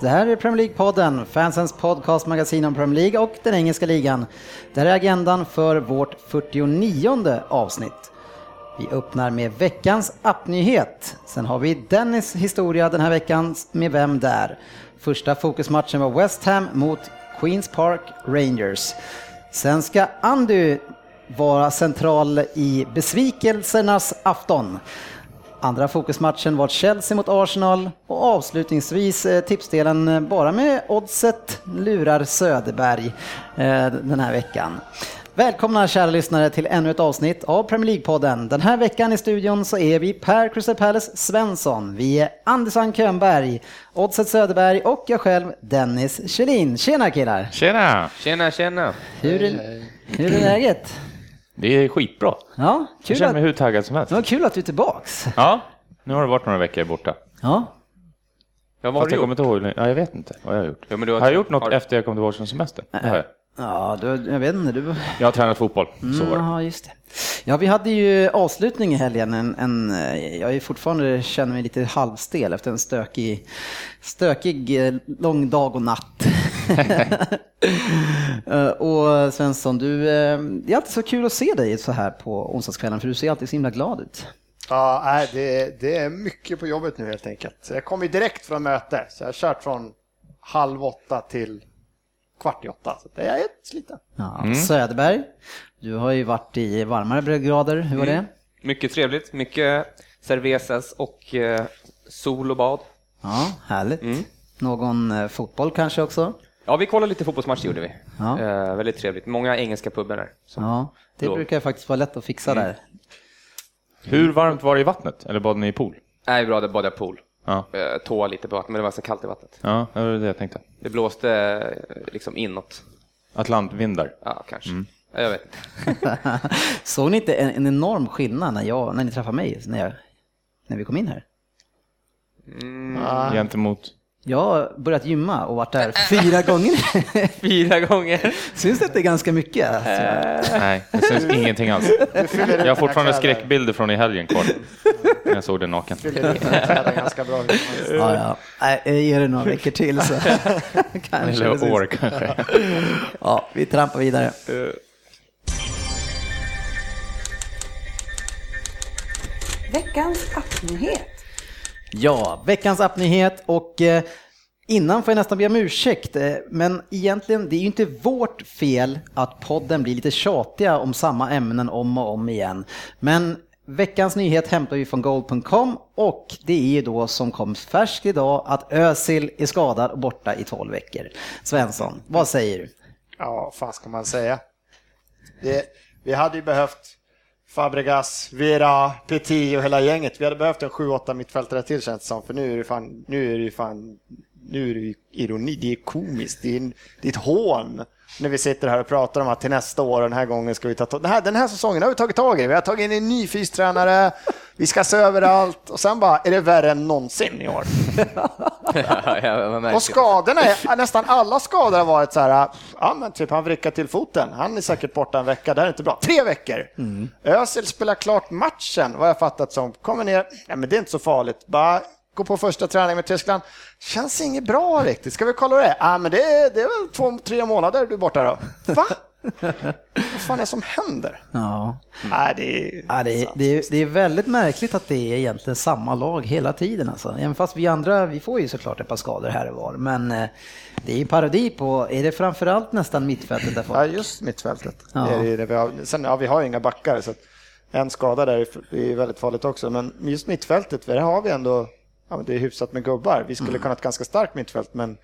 Det här är Premier League-podden, fansens podcastmagasin om Premier League och den engelska ligan. Det här är agendan för vårt 49 avsnitt. Vi öppnar med veckans appnyhet. Sen har vi Dennis historia den här veckan med Vem där? Första fokusmatchen var West Ham mot Queens Park Rangers. Sen ska Andy vara central i besvikelsernas afton. Andra fokusmatchen var Chelsea mot Arsenal och avslutningsvis eh, tipsdelen eh, bara med oddset lurar Söderberg eh, den här veckan. Välkomna kära lyssnare till ännu ett avsnitt av Premier League-podden. Den här veckan i studion så är vi Per Crystal Palace Svensson, vi är Andersson Könberg, Oddset Söderberg och jag själv Dennis Kjellin. Tjena killar! Tjena! Tjena, tjena. Hur är, hur är läget? Det är skitbra. Ja, Jag kul känner mig att, hur taggad som helst. det var kul att du är tillbaks. Ja, nu har det varit några veckor borta. Ja, Ja, vad har Fast du jag kommer gjort? inte ihåg. Ja, jag vet inte vad jag har gjort. Ja, men du har, jag gjort något har- efter jag kom tillbaka från semester? Det har jag. Ja du, jag vet inte. Du... Jag har tränat fotboll, så var det. Ja, just det. Ja, vi hade ju avslutning i helgen. En, en, jag är fortfarande känner mig lite halvstel efter en stökig, stökig eh, lång dag och natt. Och Svensson, du, eh, det är alltid så kul att se dig så här på onsdagskvällen för du ser alltid så himla glad ut. Ja, nej, det, det är mycket på jobbet nu helt enkelt. Jag kom ju direkt från möte, så jag har kört från halv åtta till kvart i åtta. Så det är sliten. Ja, Söderberg, du har ju varit i varmare breddgrader. Hur var det? Mycket trevligt. Mycket cervezas och eh, sol och bad. Ja, härligt. Någon eh, fotboll kanske också? Ja, vi kollade lite fotbollsmatch gjorde vi. Ja. Eh, väldigt trevligt. Många engelska pubar där. Så. Ja, det Då. brukar faktiskt vara lätt att fixa där. Hur varmt var det i vattnet? Eller bad ni i pool? Nej, bra, där badade jag pool. Ja, Eh, tåa lite på vattnet, men det var så kallt i vattnet. ja det var det jag tänkte. Det blåste eh, liksom inåt. Atlantvindar. Ja, kanske. Ja, Jag vet inte. Såg ni inte en, en enorm skillnad när, jag, när ni träffade mig, när, jag, när vi kom in här? Ja, Gentemot... Jag har börjat gymma och varit där fyra gånger. Fyra gånger. Syns det inte ganska mycket? Alltså? Nej, det syns ingenting alls. Jag har fortfarande skräckbilder från i helgen kvar. När jag såg den naken. Ganska bra. Ja, ja. Ger det några veckor till så kanske det Eller år kanske. Ja, vi trampar vidare. Veckans appnyhet. Ja, veckans appnyhet och eh, innan får jag nästan be om ursäkt, eh, men egentligen det är ju inte vårt fel att podden blir lite tjatiga om samma ämnen om och om igen. Men veckans nyhet hämtar vi från gold.com och det är ju då som kom färskt idag att Özil är skadad och borta i 12 veckor. Svensson, vad säger du? Ja, vad fan ska man säga? Det, vi hade ju behövt Fabregas, Vera, Petit och hela gänget. Vi hade behövt en 7-8 mittfältare till känns det som. För nu är det fan, nu är det fan, nu är det ironi, det är komiskt, det är, en, det är ett hån. När vi sitter här och pratar om att till nästa år, den här gången ska vi ta den här, den här säsongen har vi tagit tag i. Vi har tagit in en ny fystränare, vi ska se över allt och sen bara är det värre än någonsin i år. Och skadorna, är, nästan alla skador har varit så här, ja men typ han vrickar till foten, han är säkert borta en vecka, det här är inte bra. Tre veckor! Özil spelar klart matchen, vad jag fattat som. Kommer ner, ja men det är inte så farligt, bara gå på första träning med Tyskland. Känns inget bra riktigt, ska vi kolla det? Ja men det är, det är väl två, tre månader du är borta då. Va? vad fan är det som händer? Ja. Nej, det är... Ja, det, är, det, är, det är väldigt märkligt att det är egentligen samma lag hela tiden. Alltså. Även fast vi andra, vi får ju såklart ett par skador här och var. Men eh, det är ju parodi på, är det framförallt nästan mittfältet där Ja, folk... just mittfältet. Ja. Det är det, vi har. Sen, ja, vi har ju inga backar, så en skada där är- är väldigt farligt också. Men just mittfältet, för där har vi ändå, ja, men det är hyfsat med gubbar. Vi skulle kunna ha ett ganska starkt mittfält, men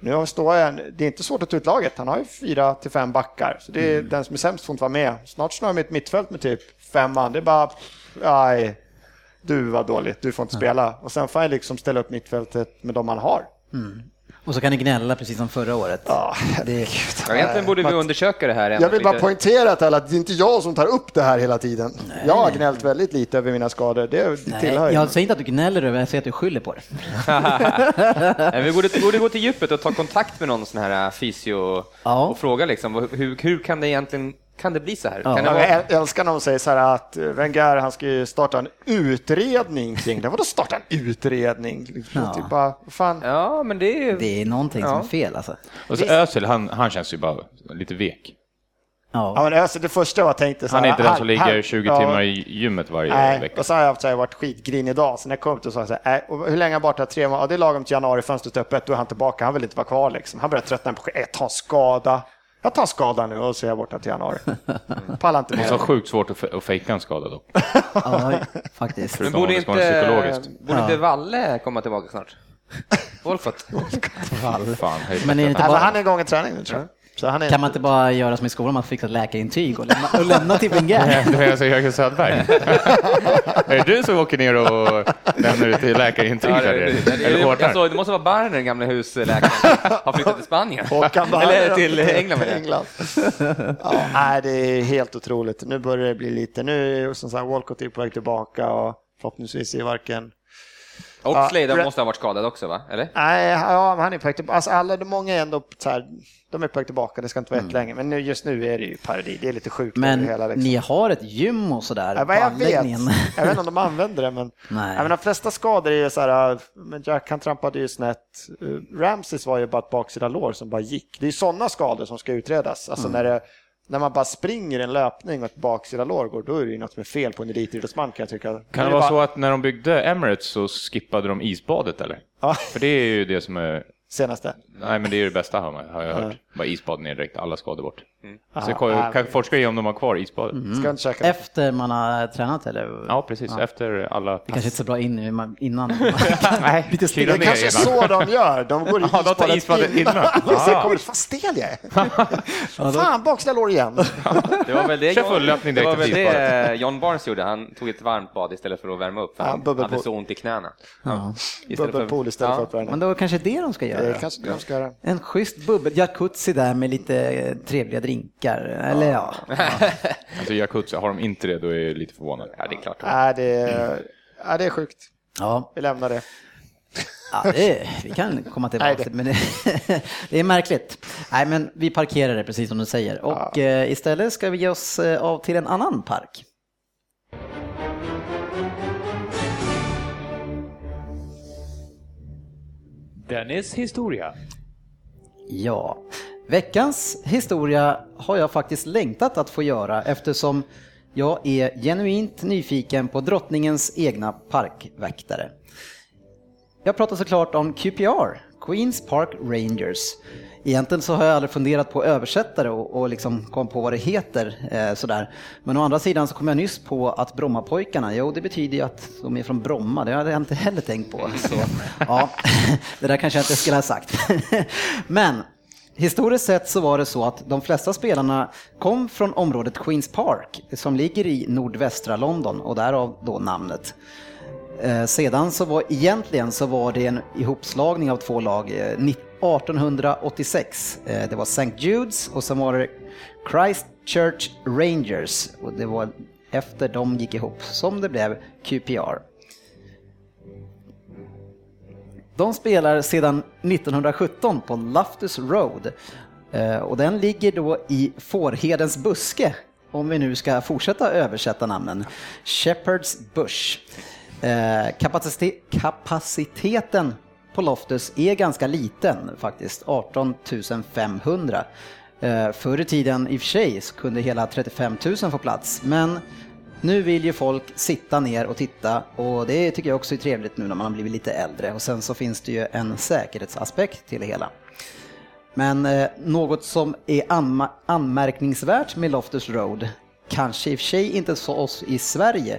nu har Ståa, det är inte svårt att ta ut laget. Han har ju fyra till fem backar, så det är den som är sämst får inte vara med. Snart snurrar vi ett mittfält med typ fem man. Det är bara, aj, du var dålig, du får inte spela. Och sen får jag liksom ställa upp mittfältet med de man har. Och så kan ni gnälla precis som förra året. Ja, Det, Ja, egentligen borde vi Matt- undersöka det här. Jag vill bara lite. poängtera till alla att det är inte jag som tar upp det här hela tiden. Jag har gnällt väldigt lite över mina skador, det, det nej, tillhör jag säger inte att du gnäller över, jag säger att du skyller på det. Nej, Vi borde, borde gå till djupet och ta kontakt med någon sån här äh, fysio Ja. och fråga liksom, hur, hur kan det egentligen kan det bli så här? Ja. Kan det Ja, vara... Jag älskar när de säger så här att eh, Wenger han ska ju starta en utredning kring det. Vadå starta en utredning? Liksom, Ja. typ bara, fan. Ja, men det är... Det är någonting som är fel alltså. Och så Özil, han, han känns ju bara lite vek. Ja, Ja. men alltså, det första jag tänkte så Han här, är inte den som ligger här- 20 ja, timmar i gymmet varje Nej, vecka. och så har jag haft så här, varit skitgrinig idag. Så när jag kom upp och sa så här, äh, och hur länge han borta? Tre månader? Ja, det är lagom till januari, fönstret är öppet, då är han tillbaka. Han vill inte vara kvar liksom. Han börjar tröttna på jag tar en skada. Jag tar en skada nu och så är jag borta till januari. Pallar inte Det är så mer. sjukt svårt att, fe- att fejka en skada dock. ja, faktiskt. Men Förutom borde om det ska vara inte, psykologiskt. borde inte Valle komma tillbaka snart? Wolfot? Fan, hej, Men är det inte men bara, han är igång i träning nu tror jag. Så han är kan man inte bara göra som i skolan, man fixar ett läkarintyg och lämna, och lämna till Wenger? Du menar så Jörgen Söderberg? är det du som åker ner och lämnar ut till läkarintyg? Ja, det, det, det, Eller det, såg, det måste vara Barner, den gamla husläkaren, har flyttat till Spanien. Eller till England jag. England. Ja, nej, det är helt otroligt. Nu börjar det bli lite, nu är som sagt Walcott är på väg tillbaka och förhoppningsvis är varken Och Ja, måste ha varit skadad också, va? Eller? Nej, ja, han är på väg tillbaka. Alltså alla, de många är ändå så här, de är på väg tillbaka, det ska inte vara Mm. länge. Men nu, just nu är det ju parodi, det är lite sjukt. Men hela, liksom. ni har ett gym och sådär Ja, på jag vet. anläggningen. Jag vet inte om de använder det, men, Nej. Ja, men de flesta skador är ju så här, men Jack han trampade ju snett. Uh, Ramses var ju bara ett baksida lår som bara gick. Det är sådana skador som ska utredas. Alltså Mm. när, det, när man bara springer en löpning och ett baksida lår går, då är det ju något som är fel på en elitidrottsman kan jag tycka. Kan det vara så att när de byggde Emirates så skippade de isbadet eller? Ja, För det är ju det som är, senaste. nej men det är ju det bästa har jag hört. Bara isbad ner direkt, alla skador bort. Så Ja, kan, ja. kan forska i om de har kvar isbadet. Ska inte käka det. Efter man har tränat eller? Ja, precis. Efter alla... Det kanske inte är så bra in, innan. Nej, Lite Det är kanske är innan. så de gör. De går i Ja, de tar isbadet innan. Och sen Ah. kommer det, fan stel jag är. Fan, baksida lår igen. Det var väl det, löpning det, var väl det John Barnes gjorde. Han tog ett varmt bad istället för att värma upp. För Ja, han hade så ont i knäna. Ja. Bubbelpool istället ja. för att värma. Men då kanske det de ska göra. Det kanske de ska göra. En schysst bubbel, jacuzzi där med lite eh, trevliga drinkar. Eller ja. Alltså jacuzzi, har de inte det då är jag lite förvånad. Ja, det är klart. Nej, det är, ja, det är sjukt. Ja, Vi lämnar det. ja det, vi kan komma tillbaka Nej, till men det, det är märkligt. Nej, men vi parkerar det precis som du säger. Och eh, istället ska vi ge oss eh, av till en annan park. Dennis historia. Ja, veckans historia har jag faktiskt längtat att få göra eftersom jag är genuint nyfiken på drottningens egna parkväktare. Jag pratar såklart om QPR, Queens Park Rangers. Egentligen så har jag aldrig funderat på översättare och, och liksom kom på vad det heter. Eh, sådär. Men å andra sidan så kom jag nyss på att Brommapojkarna, jo det betyder ju att de är från Bromma, det hade jag inte heller tänkt på. Så, ja, det där kanske jag inte skulle ha sagt. Men Historiskt sett så var det så att de flesta spelarna kom från området Queens Park som ligger i nordvästra London och därav då namnet. Eh, sedan så var egentligen så var det en ihopslagning av två lag eh, 1886. Eh, det var St. Judes och sen var det Christchurch Rangers och det var efter de gick ihop som det blev QPR. De spelar sedan 1917 på Loftus Road eh, och den ligger då i Fårhedens buske, om vi nu ska fortsätta översätta namnen. Shepherd's Bush. Eh, kapacite- kapaciteten på Loftus är ganska liten faktiskt, 18 500. Eh, förr i tiden i och för sig så kunde hela 35 000 få plats, men nu vill ju folk sitta ner och titta och det tycker jag också är trevligt nu när man har blivit lite äldre och sen så finns det ju en säkerhetsaspekt till det hela. Men eh, något som är anma- anmärkningsvärt med Loftus Road, kanske i och för sig inte så oss i Sverige,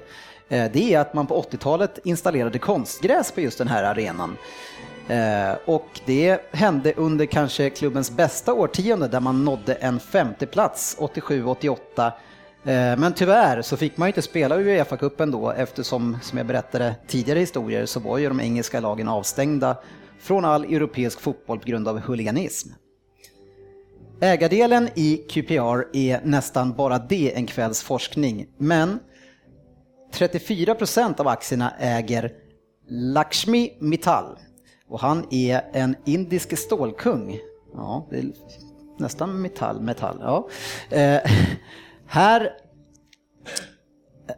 eh, det är att man på 80-talet installerade konstgräs på just den här arenan. Eh, och det hände under kanske klubbens bästa årtionde där man nådde en femteplats 87-88 Eh, men tyvärr så fick man ju inte spela Uefa-cupen då eftersom, som jag berättade tidigare historier, så var ju de engelska lagen avstängda från all europeisk fotboll på grund av huliganism. Ägardelen i QPR är nästan bara det en kvälls forskning, men 34 procent av aktierna äger Lakshmi Mittal och han är en indisk stålkung. Ja, det är nästan metall, metall. Ja. Eh, här,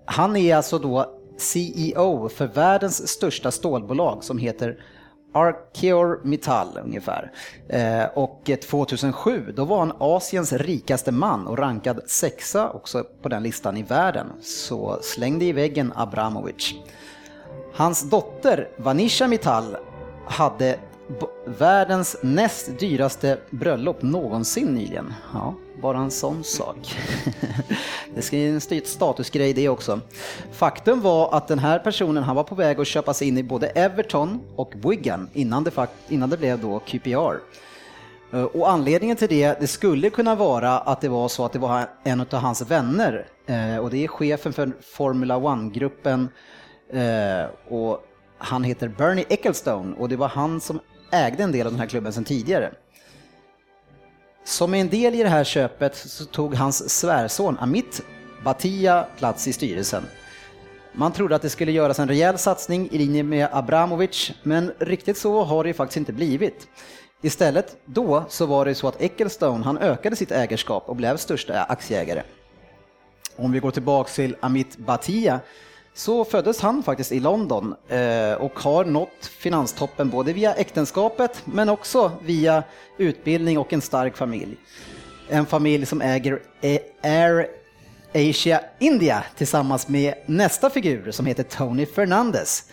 han är alltså då CEO för världens största stålbolag som heter Arcelor Metall ungefär. Eh, och eh, 2007 då var han Asiens rikaste man och rankad sexa också på den listan i världen. Så slängde i väggen Abramovic. Hans dotter Vanisha Mittal hade världens näst dyraste bröllop någonsin nyligen. Ja, bara en sån sak. det ska ju en statusgrej det också. Faktum var att den här personen han var på väg att köpa sig in i både Everton och Wigan innan det, innan det blev då QPR. Eh, och anledningen till det, det skulle kunna vara att det var så att det var en av hans vänner eh, och det är chefen för Formula One-gruppen eh, och han heter Bernie Ecclestone och det var han som ägde en del av den här klubben sedan tidigare. Som en del i det här köpet så tog hans svärson Amit Batia plats i styrelsen. Man trodde att det skulle göras en rejäl satsning i linje med Abramovic, men riktigt så har det ju faktiskt inte blivit. Istället då så var det så att Ecclestone han ökade sitt ägarskap och blev största aktieägare. Om vi går tillbaks till Amit Batia så föddes han faktiskt i London eh, och har nått finanstoppen både via äktenskapet men också via utbildning och en stark familj. En familj som äger eh, Air Asia India tillsammans med nästa figur som heter Tony Fernandez.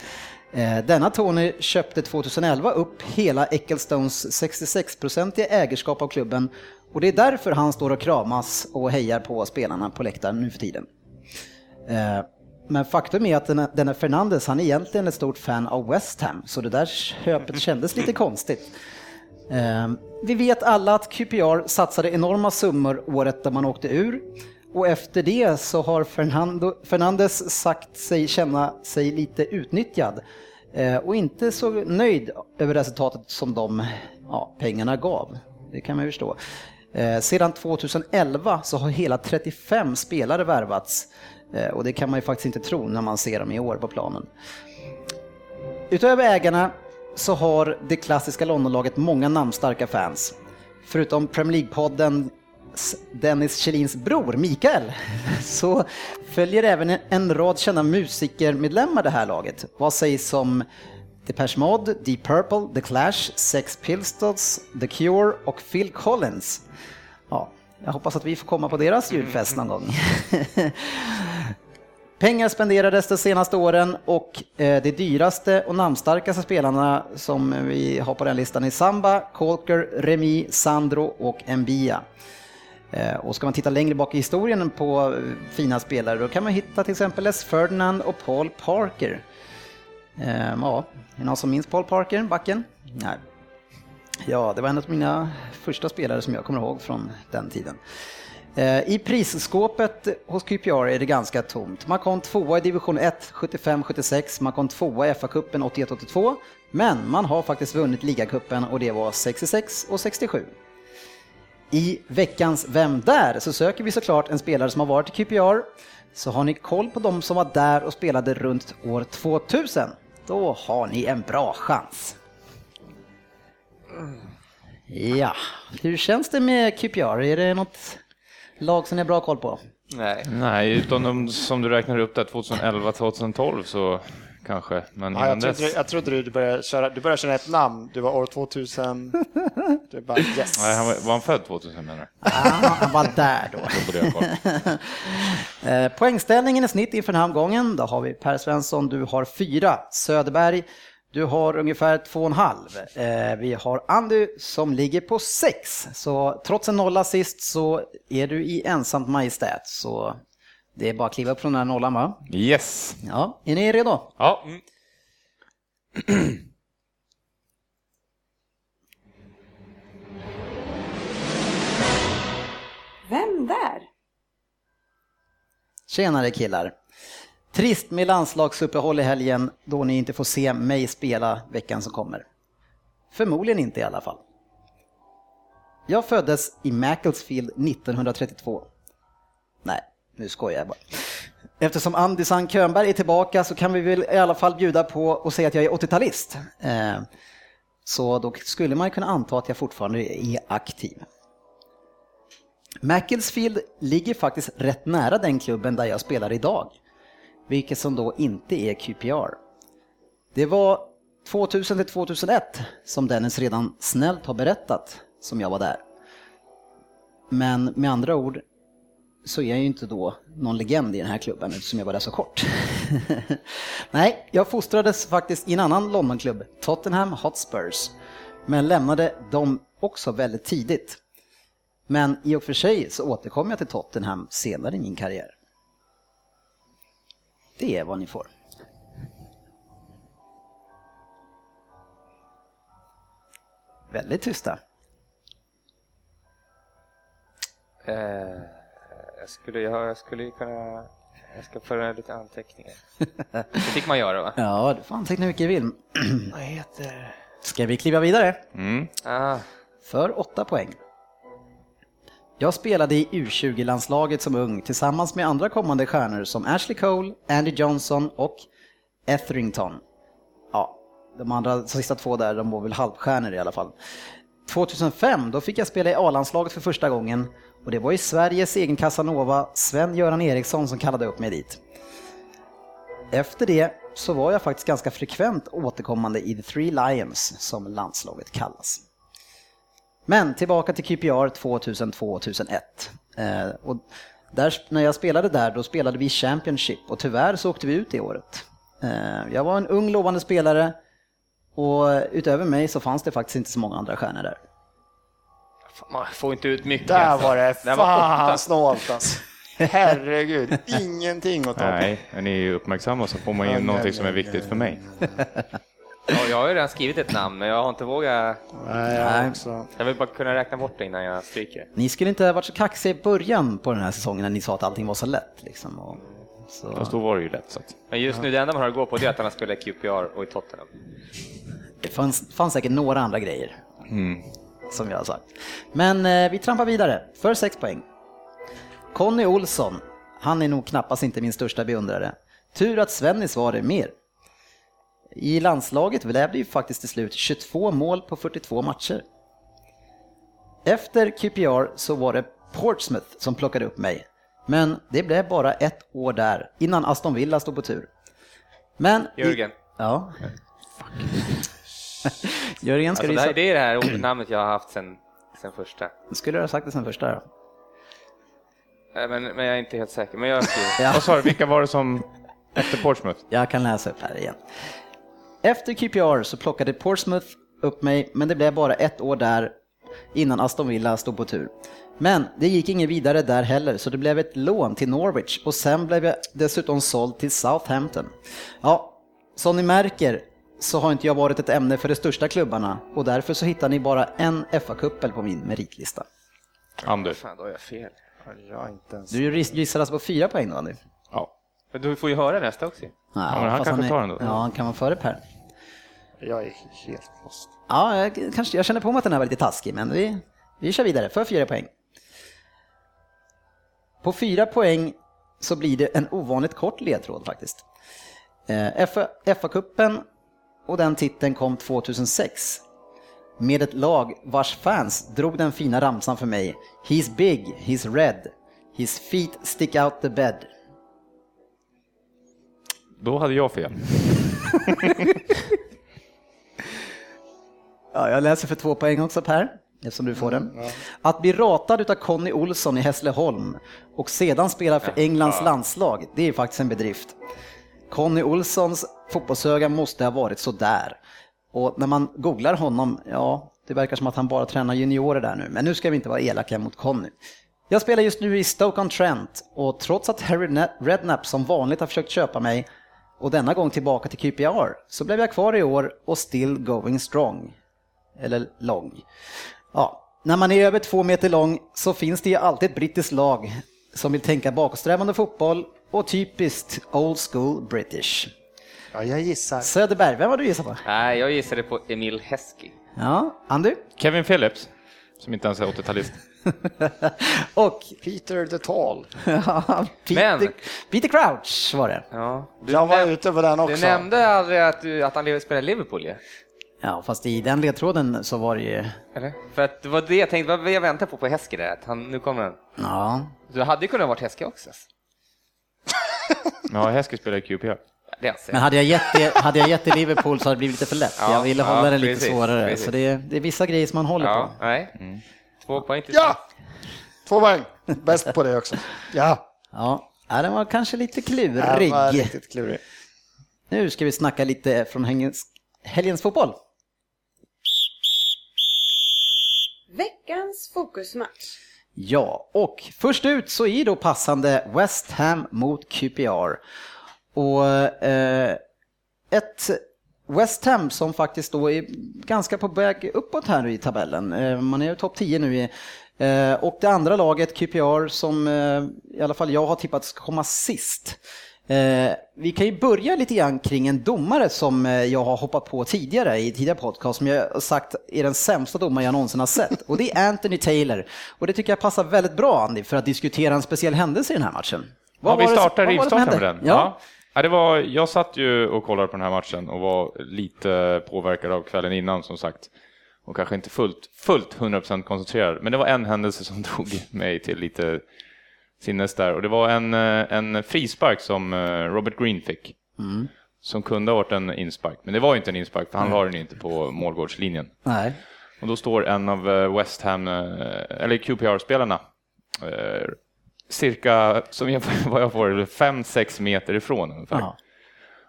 Eh, denna Tony köpte 2011 upp hela Ecclestones 66-procentiga ägarskap av klubben och det är därför han står och kramas och hejar på spelarna på läktaren nu för tiden. Men faktum är att den- här Fernandes, han är egentligen ett stort fan av West Ham, så det där köpet kändes lite konstigt. Ehm, vi vet alla att QPR satsade enorma summor året där man åkte ur. Och efter det så har Fernando, Fernandes sagt sig känna sig lite utnyttjad eh, och inte så nöjd över resultatet som de ja, pengarna gav. Det kan man ju förstå. Eh, sedan 2011 så har hela 35 spelare värvats Eh, och det kan man ju faktiskt inte tro när man ser dem i år på planen. Utöver ägarna så har det klassiska Londonlaget många namnstarka fans. Förutom Premier League-podden Dennis Kjellins bror Mikael så följer även en- rad kända musikermedlemmar det här laget. Vad sägs om Depeche Mode, Deep Purple, The Clash, Sex Pistols, The Cure och Phil Collins? Ja, jag hoppas att vi får komma på deras julfest någon gång. Pengar spenderades de senaste åren och eh, de dyraste och namnstarkaste spelarna som vi har på den listan är Samba, Colker, Remi, Sandro och Mbia. Eh, Och ska man titta längre bak i historien på eh, fina spelare då kan man hitta till exempel Les Ferdinand och Paul Parker. Eh, Ja, är det någon som minns Paul Parker, backen? Nej. Ja, det var en av mina första spelare som jag kommer ihåg från den tiden. Eh, I prisskåpet hos QPR är det ganska tomt. Man kom tvåa i division 1 75-76, man kom tvåa i FA-cupen 81-82, men man har faktiskt vunnit ligacupen och det var 66 och 67. I veckans Vem där? så söker vi såklart en spelare som har varit i QPR. Så har ni koll på de som var där och spelade runt år 2000, då har ni en bra chans. Ja, hur känns det med QPR? Är det något lag som ni har bra koll på? Nej. Nej, utom de som du räknar upp där 2011-2012 så kanske. Men Ja, jag, trodde, dess. jag trodde du började köra, du började känna ett namn, du var år 2000. Du bara yes. Nej, han var, var han född 2000 menar du? Ah, han var där då. Eh, Poängställningen i snitt inför den här omgången, då har vi Per Svensson, du har fyra. Söderberg, du har ungefär två och en halv. Eh, Vi har Andy som ligger på sex. Så trots en nolla sist så är du i ensamt majestät. Så det är bara att kliva upp från den här nollan va? Yes. Ja, är ni redo? Ja. Vem där? Tjenare killar! Trist med landslagsuppehåll i helgen då ni inte får se mig spela veckan som kommer. Förmodligen inte i alla fall. Jag föddes i Macclesfield 1932. Nej, nu skojar jag bara. Eftersom Andy Könberg är tillbaka så kan vi väl i alla fall bjuda på och säga att jag är 80-talist. Eh, så då skulle man kunna anta att jag fortfarande är aktiv. Macclesfield ligger faktiskt rätt nära den klubben där jag spelar idag, vilket som då inte är QPR. Det var 2000 till 2001 som Dennis redan snällt har berättat som jag var där. Men med andra ord så är jag ju inte då någon legend i den här klubben eftersom jag var där så kort. Nej, jag fostrades faktiskt i en annan Londonklubb, Tottenham Hotspurs, men lämnade dem också väldigt tidigt. Men i och för sig så återkom jag till Tottenham senare i min karriär. Det är vad ni får. Väldigt tysta. Eh, jag skulle, ja, jag skulle ju kunna... Jag ska föra lite anteckningar. Det fick man göra va? Ja, du får anteckna hur mycket du vill. Vad heter... Ska vi kliva vidare? Mm. Ah, För åtta poäng. Jag spelade i U20-landslaget som ung tillsammans med andra kommande stjärnor som Ashley Cole, Andy Johnson och Etherington. Ja, de andra de sista två där, de var väl halvstjärnor i alla fall. 2005, då fick jag spela i A-landslaget för första gången och det var i Sveriges egen Casanova, Sven-Göran Eriksson, som kallade upp mig dit. Efter det så var jag faktiskt ganska frekvent återkommande i The Three Lions, som landslaget kallas. Men tillbaka till QPR 2002-2001. Eh, och där, när jag spelade där, då spelade vi Championship och tyvärr så åkte vi ut det året. Eh, jag var en ung lovande spelare och utöver mig så fanns det faktiskt inte så många andra stjärnor där. man får inte ut mycket. Där alltså. var det var fan åtta. snålt alltså. Herregud, ingenting att ta på. Nej, är ni uppmärksamma så får man nej, någonting som är viktigt för mig. Ja, jag har ju redan skrivit ett namn, men jag har inte vågat. Nej, jag också. Jag vill bara kunna räkna bort det innan jag stryker. Ni skulle inte ha varit så kaxiga i början på den här säsongen när ni sa att allting var så lätt. Liksom. Och, så, Fast då var det ju lätt. Så att. Men just nu, det enda man har att gå på det är att han har spelat QPR och i Tottenham. det fanns, fanns säkert några andra grejer. Mm. som jag har sagt. Men eh, vi trampar vidare för 6 poäng. Conny Olsson, han är nog knappast inte min största beundrare. Tur att Svennis var det mer. I landslaget blev det ju faktiskt till slut 22 mål på 42 matcher. Efter QPR så var det Portsmouth som plockade upp mig. Men det blev bara ett år där innan Aston Villa stod på tur. Men... Jörgen. Ja. Jörgen, ska Alltså, du det, här, gissa? det är det här ordnamnet jag har haft sen, sen första. Skulle du ha sagt det sen första då? Eh, Men, men jag är inte helt säker. Men jag skriver. Ja. Vad sa du, vilka var det som efter Portsmouth? Jag kan läsa upp här igen. Efter QPR så plockade Portsmouth upp mig, men det blev bara ett år där innan Aston Villa stod på tur. Men det gick inget vidare där heller, så det blev ett lån till Norwich och sen blev jag dessutom såld till Southampton. Ja, som ni märker så har inte jag varit ett ämne för de största klubbarna och därför så hittar ni bara en FA-cuppel på min meritlista. Anders? Fan, då har jag fel. Jag inte ens... Du gissar alltså på fyra poäng då, Andy? Ja. Men du får ju höra nästa också. Ja, men han kanske är- tar den då. Ja, han kan vara före Per. Jag är helt lost. Ja, jag, kanske, jag känner på mig att den här var lite taskig, men vi, vi kör vidare för fyra poäng. På fyra poäng så blir det en ovanligt kort ledtråd faktiskt. Eh, FA FA-cupen och den titeln kom 2006 med ett lag vars fans drog den fina ramsan för mig. He's big, he's red, his feet stick out the bed. Då hade jag fel. Ja, jag läser för två poäng också Per, eftersom du får den. Att bli ratad utav Conny Olsson i Hässleholm och sedan spela för Englands landslag, det är faktiskt en bedrift. Conny Olssons fotbollsöga måste ha varit sådär. Och när man googlar honom, ja, det verkar som att han bara tränar juniorer där nu. Men nu ska vi inte vara elaka mot Conny. Jag spelar just nu i Stoke-on-Trent och trots att Harry Redknapp som vanligt har försökt köpa mig och denna gång tillbaka till QPR så blev jag kvar i år och still going strong. Eller lång. Ja, när man är över två meter lång så finns det ju alltid ett brittiskt lag som vill tänka bakåtsträvande fotboll och typiskt old school British. Ja, jag gissar. Söderberg, vem var du gissar på? Nej, jag gissade på Emil Heskey. Ja, Andy? Kevin Phillips, som inte ens är 80-talist. Och Peter the Tall. ja, Peter, Men- Peter Crouch var det. Ja, du, Jag var näm- ute på den du också. nämnde aldrig att, du, att han lever- spelar i Liverpool ju. Ja, fast i den ledtråden så var det ju... Eller? För att det var det jag tänkte, vad jag väntade på på Heskey där, att han, nu kommer han. Ja, Du hade ju kunnat varit Heskey också. Ja, Heskey spelar i QPR. Men hade jag gett det, hade jag gett det Liverpool så hade det blivit lite för lätt. Ja, jag ville ja, hålla det lite precis, svårare. precis. Så det, det är vissa grejer som man håller Ja, på. nej. Två poäng till Ja! Två poäng. Bäst på det också. Ja, Ja, ja den var kanske lite klurig. var riktigt klurig. Nu ska vi snacka lite från helgens, helgens fotboll. Veckans fokusmatch. Ja, och först ut så är då passande West Ham mot QPR. Och eh, ett West Ham som faktiskt då är ganska på väg uppåt här nu i tabellen. Eh, man är ju topp 10 nu. I, eh, och det andra laget, QPR, som eh, i alla fall jag har tippat ska komma sist. Eh, vi kan ju börja lite grann kring en domare som eh, jag har hoppat på tidigare i tidigare podcast som jag har sagt är den sämsta domare jag någonsin har sett. Och det är Anthony Taylor. Och det tycker jag passar väldigt bra Andy för att diskutera en speciell händelse i den här matchen. Ja, vi startar vad rivstarten med den. Ja. Ja, det var, jag satt ju och kollade på den här matchen och var lite påverkad av kvällen innan som sagt. Och kanske inte fullt, fullt 100% koncentrerad. Men det var en händelse som drog mig till lite sinnes där. Och det var en, eh, en frispark som eh, Robert Green fick. Som kunde ha varit en inspark. Men det var inte en inspark för han la den inte på målgårdslinjen. Nej. Och då står en av eh, West Ham, eller QPR-spelarna, cirka, som jag, vad jag får, 5-6 meter ifrån ungefär.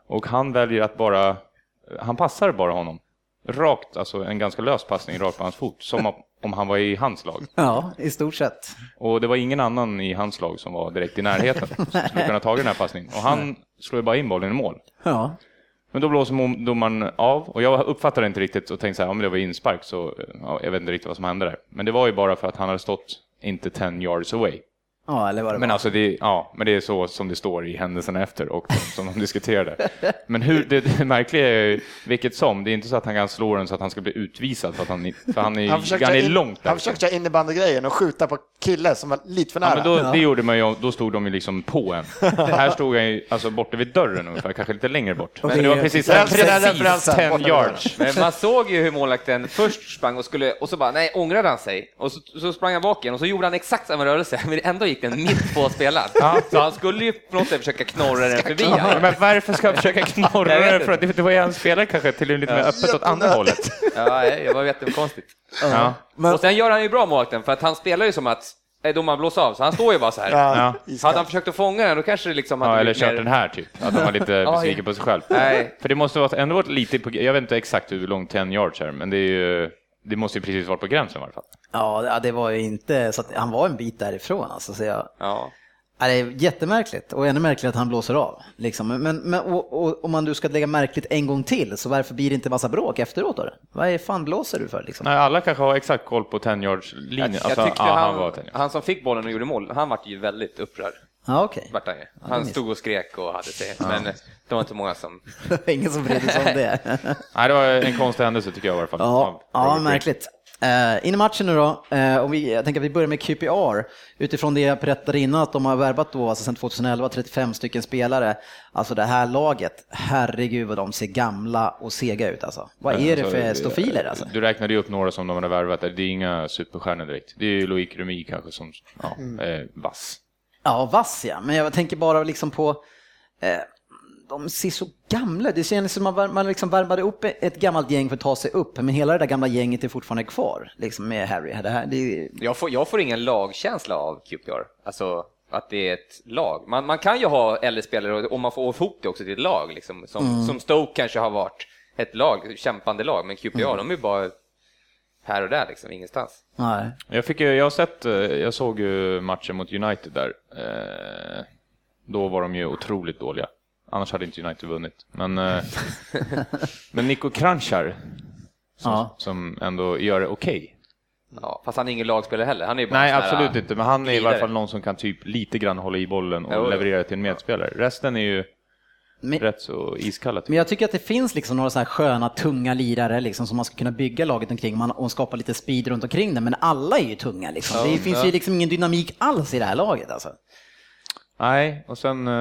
Och han väljer att bara, han passar bara honom. Rakt, alltså en ganska lös passning rakt på hans fot, som om- han var i hans lag. ja, i stort sett. Och det var ingen annan i hans lag som var direkt i närheten som skulle kunna ta den här passningen. Och han slår ju bara in bollen i mål. Ja. Men då blåser domaren av och jag uppfattade inte riktigt och tänkte så här, om det var inspark så, ja, jag vet inte riktigt vad som hände där. Men det var ju bara för att han hade stått inte 10 yards away. Ja, eller vad det Men var. alltså det, ja, men det är så som det står i händelserna efter och som de diskuterade. Men hur, det, det märkliga är ju, vilket som, det är inte så att han kan slå den så att han ska bli utvisad för att han, för han är, Han han försökte, han är in, långt han där. försökte köra innebandygrejen och skjuta på kille som var lite för Ja, nära. men då, det gjorde man ju, då stod de ju liksom på en. Här stod jag ju alltså borta vid dörren ungefär, kanske lite längre bort. Men det var precis, den precis referensen, 10 borta vid yards. Men man såg ju hur målvakten först sprang och skulle, och så bara, nej, ångrade han sig. Och så, så sprang han bak igen och så gjorde han exakt samma rörelse, men ändå den mitt på spelaren. Så han skulle ju på något sätt försöka knorra den förbi. Ja, han. men varför ska jag försöka knorra den? För att det, var ju en spelare kanske till lite mer öppet åt andra hållet. Ja, det var jättekonstigt. Ja. Och sen gör han ju bra målvakten, för att han spelar ju som att domaren blåser av, så han står ju bara så här. Ja, Ja. Hade han försökt att fånga den, då kanske det liksom hade Ja, eller kört mer- den här typ, att de var lite besviken på sig själv. Nej. För det måste vara, ändå varit lite på, jag vet inte exakt hur långt 10 yards är, men det är ju, det måste ju precis vara på gränsen i alla fall. Ja, det var ju inte så att han var en bit därifrån alltså. Så jag, Ja. Ja, det är jättemärkligt och ännu märkligare att han blåser av. Liksom. Men, men och, och, om man nu ska lägga märkligt en gång till, så varför blir det inte massa bråk efteråt då? Vad är fan blåser du för liksom? Nej, alla kanske har exakt koll på 10 yards Jag, linjen. jag Alltså, tyckte ja, han, han var 10 yards. han som fick bollen och gjorde mål, han vart ju väldigt upprörd. Ja, okej. Vart han, ju. han stod och skrek och hade sig, men det var inte många som... Ingen som brydde sig om det. Nej, det var en konstig händelse tycker jag i alla fall. Ja, ja märkligt. Uh, in i matchen nu då, uh, och vi, jag tänker att vi börjar med QPR. Utifrån det jag berättade innan att de har värvat då, alltså sedan 2011, 35 stycken spelare. Alltså det här laget, herregud vad de ser gamla och sega ut alltså. Vad är det Alltså, för stofiler alltså? Du räknade ju upp några som de hade värvat, det är inga superstjärnor direkt. Det är ju Loic Remy kanske som ja, Mm. är vass. Ja, vass ja, men jag tänker bara liksom på eh, de ser så gamla. Det känns som att man, man liksom värmade upp ett gammalt gäng för att ta sig upp, men hela det där gamla gänget är fortfarande kvar, liksom med Harry. Det här, det Jag får, jag får ingen lagkänsla av QPR, alltså att det är ett lag. Man, man kan ju ha äldre spelare och- man får ihop det också till ett lag, liksom, som, som Stoke kanske har varit ett lag, kämpande lag, men QPR, de är ju bara här och där, liksom, ingenstans. nej. Jag, fick, jag, har sett, eh, jag såg ju matchen mot United där. Eh, Då var de ju otroligt dåliga. Annars hade inte United vunnit. Men, eh, men Nico Kranjčar, som, Ja. som ändå gör det okej. Ja, fast han är ingen lagspelare heller. Han är bara Nej, absolut inte, men han är i alla fall någon som kan typ lite grann hålla i bollen och Jo, jo. leverera till en medspelare. Resten är ju Men, rätt så iskalla. typ. men jag tycker att det finns liksom några så här sköna, tunga lirare liksom, som man ska kunna bygga laget omkring man, och skapa lite speed runt omkring det, men alla är ju tunga. Liksom. det finns ju liksom ingen dynamik alls i det här laget. Alltså. Nej, och sen, eh,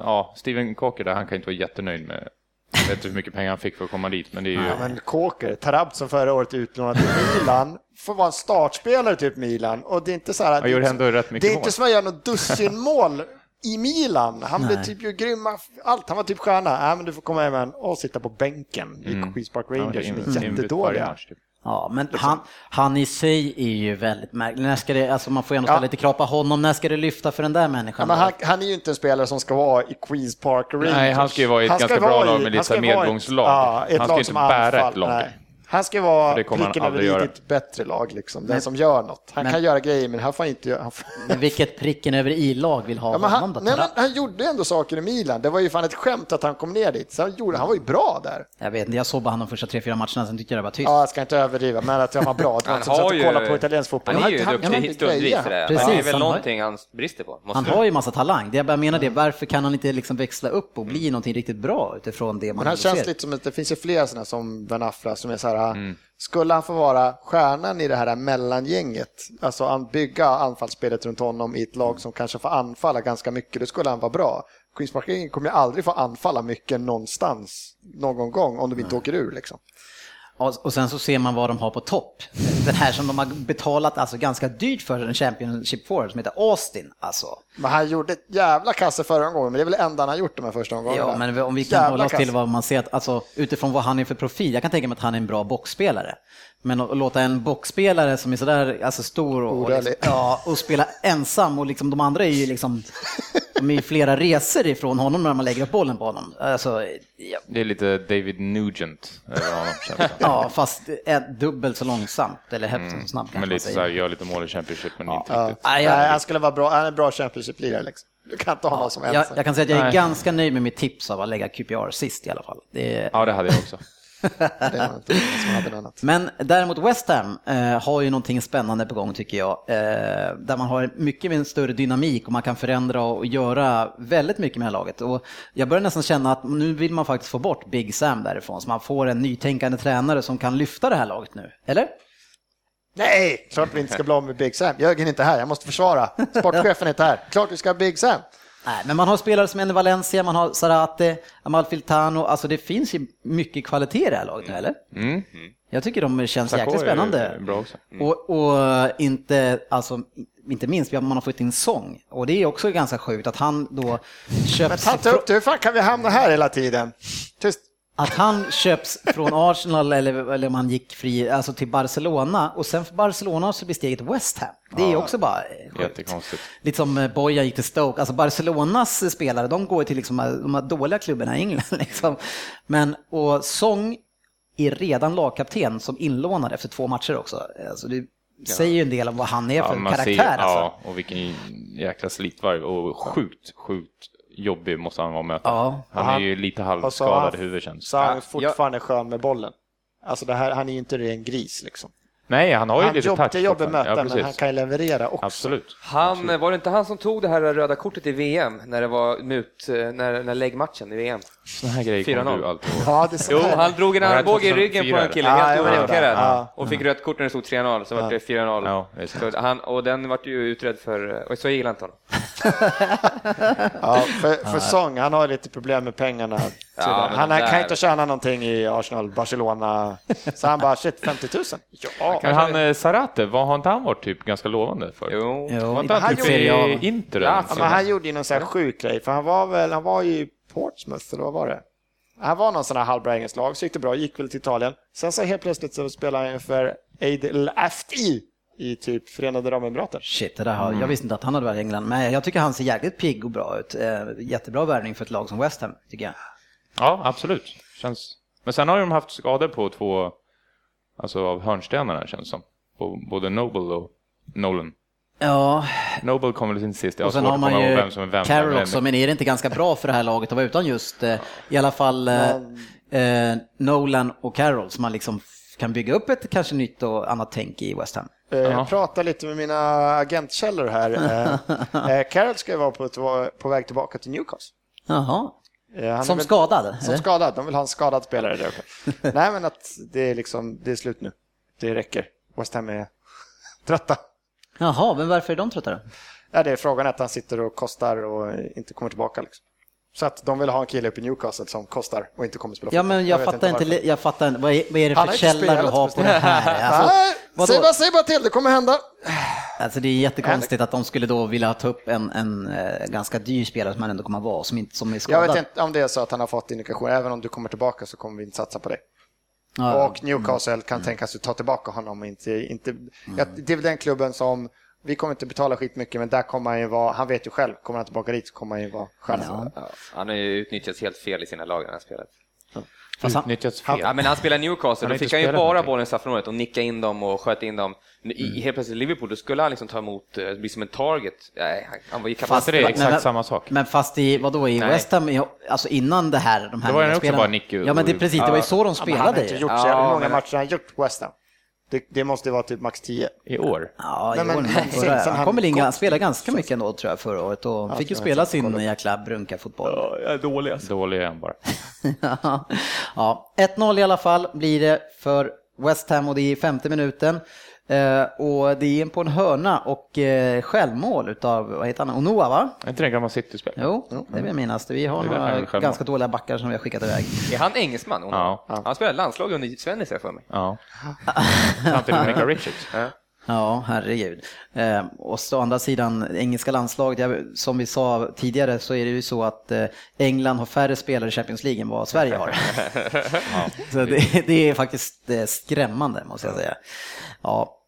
ja, Steven Cocker där, han kan inte vara jättenöjd med, jag vet inte hur mycket pengar han fick för att komma dit, men det är ju... Ja, men Kåker, Tarabt som förra året utlånad till Milan, får vara en startspelare typ Milan. Och det är inte så här... Han det är gör inte- ändå rätt mycket Det är mål. inte som att göra något dussin mål i Milan. Han blev typ ju grymma, allt. Han var typ stjärna. Nej, men du får komma hem och sitta på bänken i Queens Park Rangers som in- är jättedåliga. Ja, men han, han i sig är ju väldigt märklig. När ska det, alltså man får ju ändå ställa Ja. lite krav på honom. När ska det lyfta för den där Ja, människan? men då? han, han är ju inte en spelare som ska vara i Queens Park Rangers. Nej, han ska ju vara i ett ganska bra lag med lite han ska i medgångslag. Ja, ett Han ska lag inte bära anfall, ett lag. nej. Han ska vara han pricken över i ett bättre lag, liksom. den som gör något. Han men- kan göra grejer, men han får inte göra... Han får... Men vilket pricken över i-lag vill ha Ja, men honom han, då? nej, men han gjorde ändå saker i Milan. Det var ju fan ett skämt att han kom ner dit. Så han, gjorde, han var ju bra där. Jag vet inte, jag såg bara han de första tre, fyra matcherna, sen tyckte jag det var tyst. Ja, jag ska inte överdriva, men att han var bra. Det var Han som satt har och ju, kollade på italiensk fotboll. han är ju han, duktig stundvis det. Är väl han har- någonting han brister på. Måste Han du? har ju massa talang. Det jag bara menar det, varför kan han inte liksom växla upp och bli någonting riktigt bra utifrån det man Men han känns lite som att det finns ju flera sådana som Ben Affra som är så här, Mm. skulle han få vara stjärnan i det här mellangänget, alltså bygga anfallsspelet runt honom i ett lag som kanske får anfalla ganska mycket, då skulle han vara bra. Queens Park kommer ju aldrig få anfalla mycket någonstans, någon gång, om de inte åker ur liksom. Och, och sen så ser man vad de har på topp. Den här som de har betalat alltså ganska dyrt för, en Championship forward som heter Austin. Alltså. Men han gjorde ett jävla kasse förra gången, men det är väl det enda han har gjort de här första omgångarna. Ja, men om vi kan Jävla hålla oss till vad man ser, att, alltså, utifrån vad han är för profil. Jag kan tänka mig att han är en bra boxspelare. Men att, låta en boxspelare som är sådär alltså, stor och, och, liksom, ja, och spela ensam och liksom, de andra är ju liksom de är flera resor ifrån honom när man lägger upp bollen på honom. Alltså, ja, Det är lite David Nugent över honom, ja, fast är dubbelt så långsamt, eller hälften så snabbt Men lite säger. så här, gör lite mål i Championship, men inte Ja. riktigt. Nej, han skulle vara bra, han är en bra Championship-lirare liksom. Du kan inte ha någon som jag, ensam. jag kan säga att jag är Nej. ganska nöjd med mitt tips av att lägga QPR sist i alla fall. Det Ja, det hade jag också. Men däremot West Ham eh, har ju någonting spännande på gång tycker jag. Eh, där man har mycket med en större dynamik och man kan förändra och göra väldigt mycket med det här laget. Och jag börjar nästan känna att nu vill man faktiskt få bort Big Sam därifrån. Så man får en nytänkande tränare som kan lyfta det här laget nu. Eller? Nej, klart vi inte ska bli av med Big Sam. Jörgen är inte här, jag måste försvara. Sportchefen är inte här. Klart vi ska ha Big Sam. Nej, men man har spelare som Enne Valencia, man har Zarate, Amalfiltano. Alltså det finns ju mycket kvalitet i det här laget nu, eller? Mm. Jag tycker de känns Sakho jäkligt spännande. bra också. Och, och inte, alltså, inte minst, man har fått in sång. Och det är också ganska sjukt att han då Men köps, ta inte upp det, hur fan kan vi hamna här hela tiden? Tyst. Att han köps från Arsenal eller, eller om han gick fri, alltså till Barcelona och sen för Barcelona så blir steget West Ham. Det är också bara eh. Jättekonstigt. Lite som eh, Bojan gick till Stoke, alltså Barcelonas spelare, de går till liksom, de här dåliga klubbarna i England. Liksom. Men, och Song är redan lagkapten som inlånad efter två matcher också. Alltså, det säger ju en del om vad han är för karaktär. ser- alltså. Ja, och vilken jäkla slitvarv och sjukt, sjukt jobbig måste han vara att möta. Ja. Han är ju lite halvskadad han- i huvudet känns Så han är Ja, fortfarande skön med bollen. Alltså det här, han är ju inte ren gris liksom. Nej, han har ju Han lite jobb, touch det är jobbigt möte, Ja, men han kan ju leverera också. Absolut. Han, var det inte han som tog det här röda kortet i VM när det var mut, när, när läggmatchen i VM? Såna här grejer kommer 4-0. du alltid ihåg. Ja, det är så Jo, här. han drog en armbåge i ryggen på 2004? en kille, Ja, helt jag vet det. oprovocerad, Ja. och fick rött kort när det stod 3-0, så var det 4-0. Ja. Så han, och den vart ju utredd för, och så gillade inte honom. Ja, för, för Song, han har lite problem med pengarna. Ja, men han de där- kan inte tjäna någonting i Arsenal, Barcelona. Så han bara, shit, 50 000? Ja. Men han eh, Zarate, var har inte han varit typ ganska lovande för? Jo. Jo, Var inte han han typ gjorde- i Inter? Eller Ja, något men han gjorde ju någon sån här sjuk grej, för han var väl, han var ju Portsmouth, eller vad var det? Han var någon sån här halvbra engelskt lag, så gick det bra, gick väl till Italien. Sen så helt plötsligt så spelade han för Eid FI i typ Förenade Arabemiraten. Shit, det där har, Mm. jag visste inte att han hade varit i England, men jag tycker han ser jäkligt pigg och bra ut. Eh, jättebra värvning för ett lag som West Ham, tycker jag. Ja, absolut. Känns... Men sen har de haft skador på två, alltså av hörnstenarna känns det som. På både Noble och Nolan. Ja, Noble kommer väl in sist, jag och sen har man ju vem som är vem. Carroll men- också, men är det inte ganska bra för det här laget att vara utan just, eh, i alla fall, eh, eh, Nolan och Carroll, som man liksom kan bygga upp ett kanske nytt och annat tänk i West Ham. Eh, Jag pratar lite med mina agentkällor här. Carroll ska ju vara på, på väg tillbaka till Newcastle. Jaha. Han Som väl- skadad? Som eller? skadad, de vill ha en skadad spelare där uppe. Nej men att det är liksom, det är slut nu. Det räcker. West Ham är trötta. Jaha, men varför är de trötta då? Ja, det är frågan att han sitter och kostar och inte kommer tillbaka. Liksom. Så att de vill ha en kille uppe i Newcastle som kostar och inte kommer spela Ja, fotboll. men jag, vet fattar inte, varför. jag fattar inte, vad är, vad är det för inte källor du har på det här? Alltså, Nej, säg, bara, säg bara till, det kommer hända. alltså det är jättekonstigt att de skulle då vilja ta upp en, en eh, ganska dyr spelare som han ändå kommer att vara, som, inte, som är Jag skadad. vet inte om det är så att han har fått indikation, även om du kommer tillbaka så kommer vi inte satsa på dig. Ja, Och Newcastle kan tänka sig ta tillbaka honom. Inte, inte, ja, det är väl den klubben som, vi kommer inte betala skitmycket, men där kommer han ju vara, han vet ju själv, kommer han tillbaka dit så kommer han ju vara själv. Ja. Ja, han har ju utnyttjats helt fel i sina lag när han har spelat. Fast han, Utnyttjats fel. Ja, men han spelade Newcastle, Han då fick han ju bara någonting. bollen i straffområdet och nicka in dem och sköt in dem. I, Helt plötsligt Liverpool, då skulle han liksom ta emot, eh, bli som en target. Nej, han, han var ju Fast kapabel. det är men- exakt men- samma sak. men fast i, vadå, i Nej. West Ham, ja, alltså innan det här, de här Då var han också bara nick Ja men det är precis, det var ju så de Ja, men han har spelade inte ju. gjort så Ja, jävla många men- matcher han har gjort West Ham. Det, det måste vara typ max 10. I år. Ja, i men år, sen- men sen han han kommer in, han spelade ganska mycket ändå tror jag förra året och fick ju spela sin kolla. jäkla brunka-fotboll. jag är dålig alltså. Dålig är han bara. ja, 1-0 i alla fall blir det för West Ham och det är i femte minuten. Eh, och det är på en hörna och eh, självmål utav, vad heter han, Onoa va? Är inte det en gammal City-spel? Jo, det vill jag minnas. Vi har några ganska dåliga backar som vi har skickat iväg. Är han engelsman? Ja. Han spelade landslag under Svennis för mig. Ja. Samtidigt med Richards. Ja, herregud. Eh, och så å andra sidan, engelska landslaget, som vi sa tidigare så är det ju så att eh, England har färre spelare i Champions League än vad Sverige har. så det, det är faktiskt eh, skrämmande måste jag säga. Ja,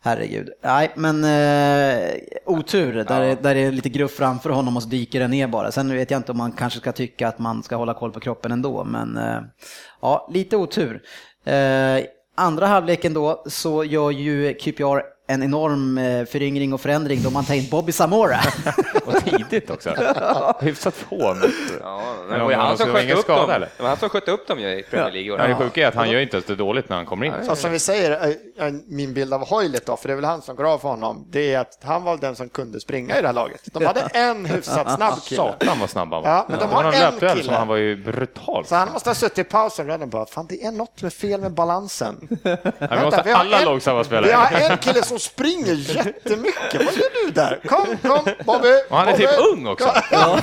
herregud. Nej, men eh, otur, där, är, där är lite gruff framför honom och så dyker det ner bara. Sen vet jag inte om man kanske ska tycka att man ska hålla koll på kroppen ändå, men eh, ja, lite otur. Eh, andra halvleken då så gör ju QPR en enorm eh, föryngring och förändring då man tar in Bobby Samora. Och tidigt också. Hyfsat på. Men... Ja, Men det var ju han som ingen upp dem. eller? Det var han som skötte upp dem ju i Premier League. Ja, det sjuka är att han gör inte ens det dåligt när han kommer in. Så som vi säger, eh, eh, min bild av Hoylet då, för det är väl han som går av för honom, det är att han var den som kunde springa i det här laget. De hade en hyfsat snabb kille. Satan vad snabb han var. Ja, men de har en löpduell som han var ju brutal. Så han måste ha suttit i pausen och bara, fan det är något med fel med balansen. Ja, vi Vänta, måste vi har alla långsamma Vi spelare. har en kille som springer jättemycket, vad gör du där? Kom, kom Bobby! Och han är typ ung också. Han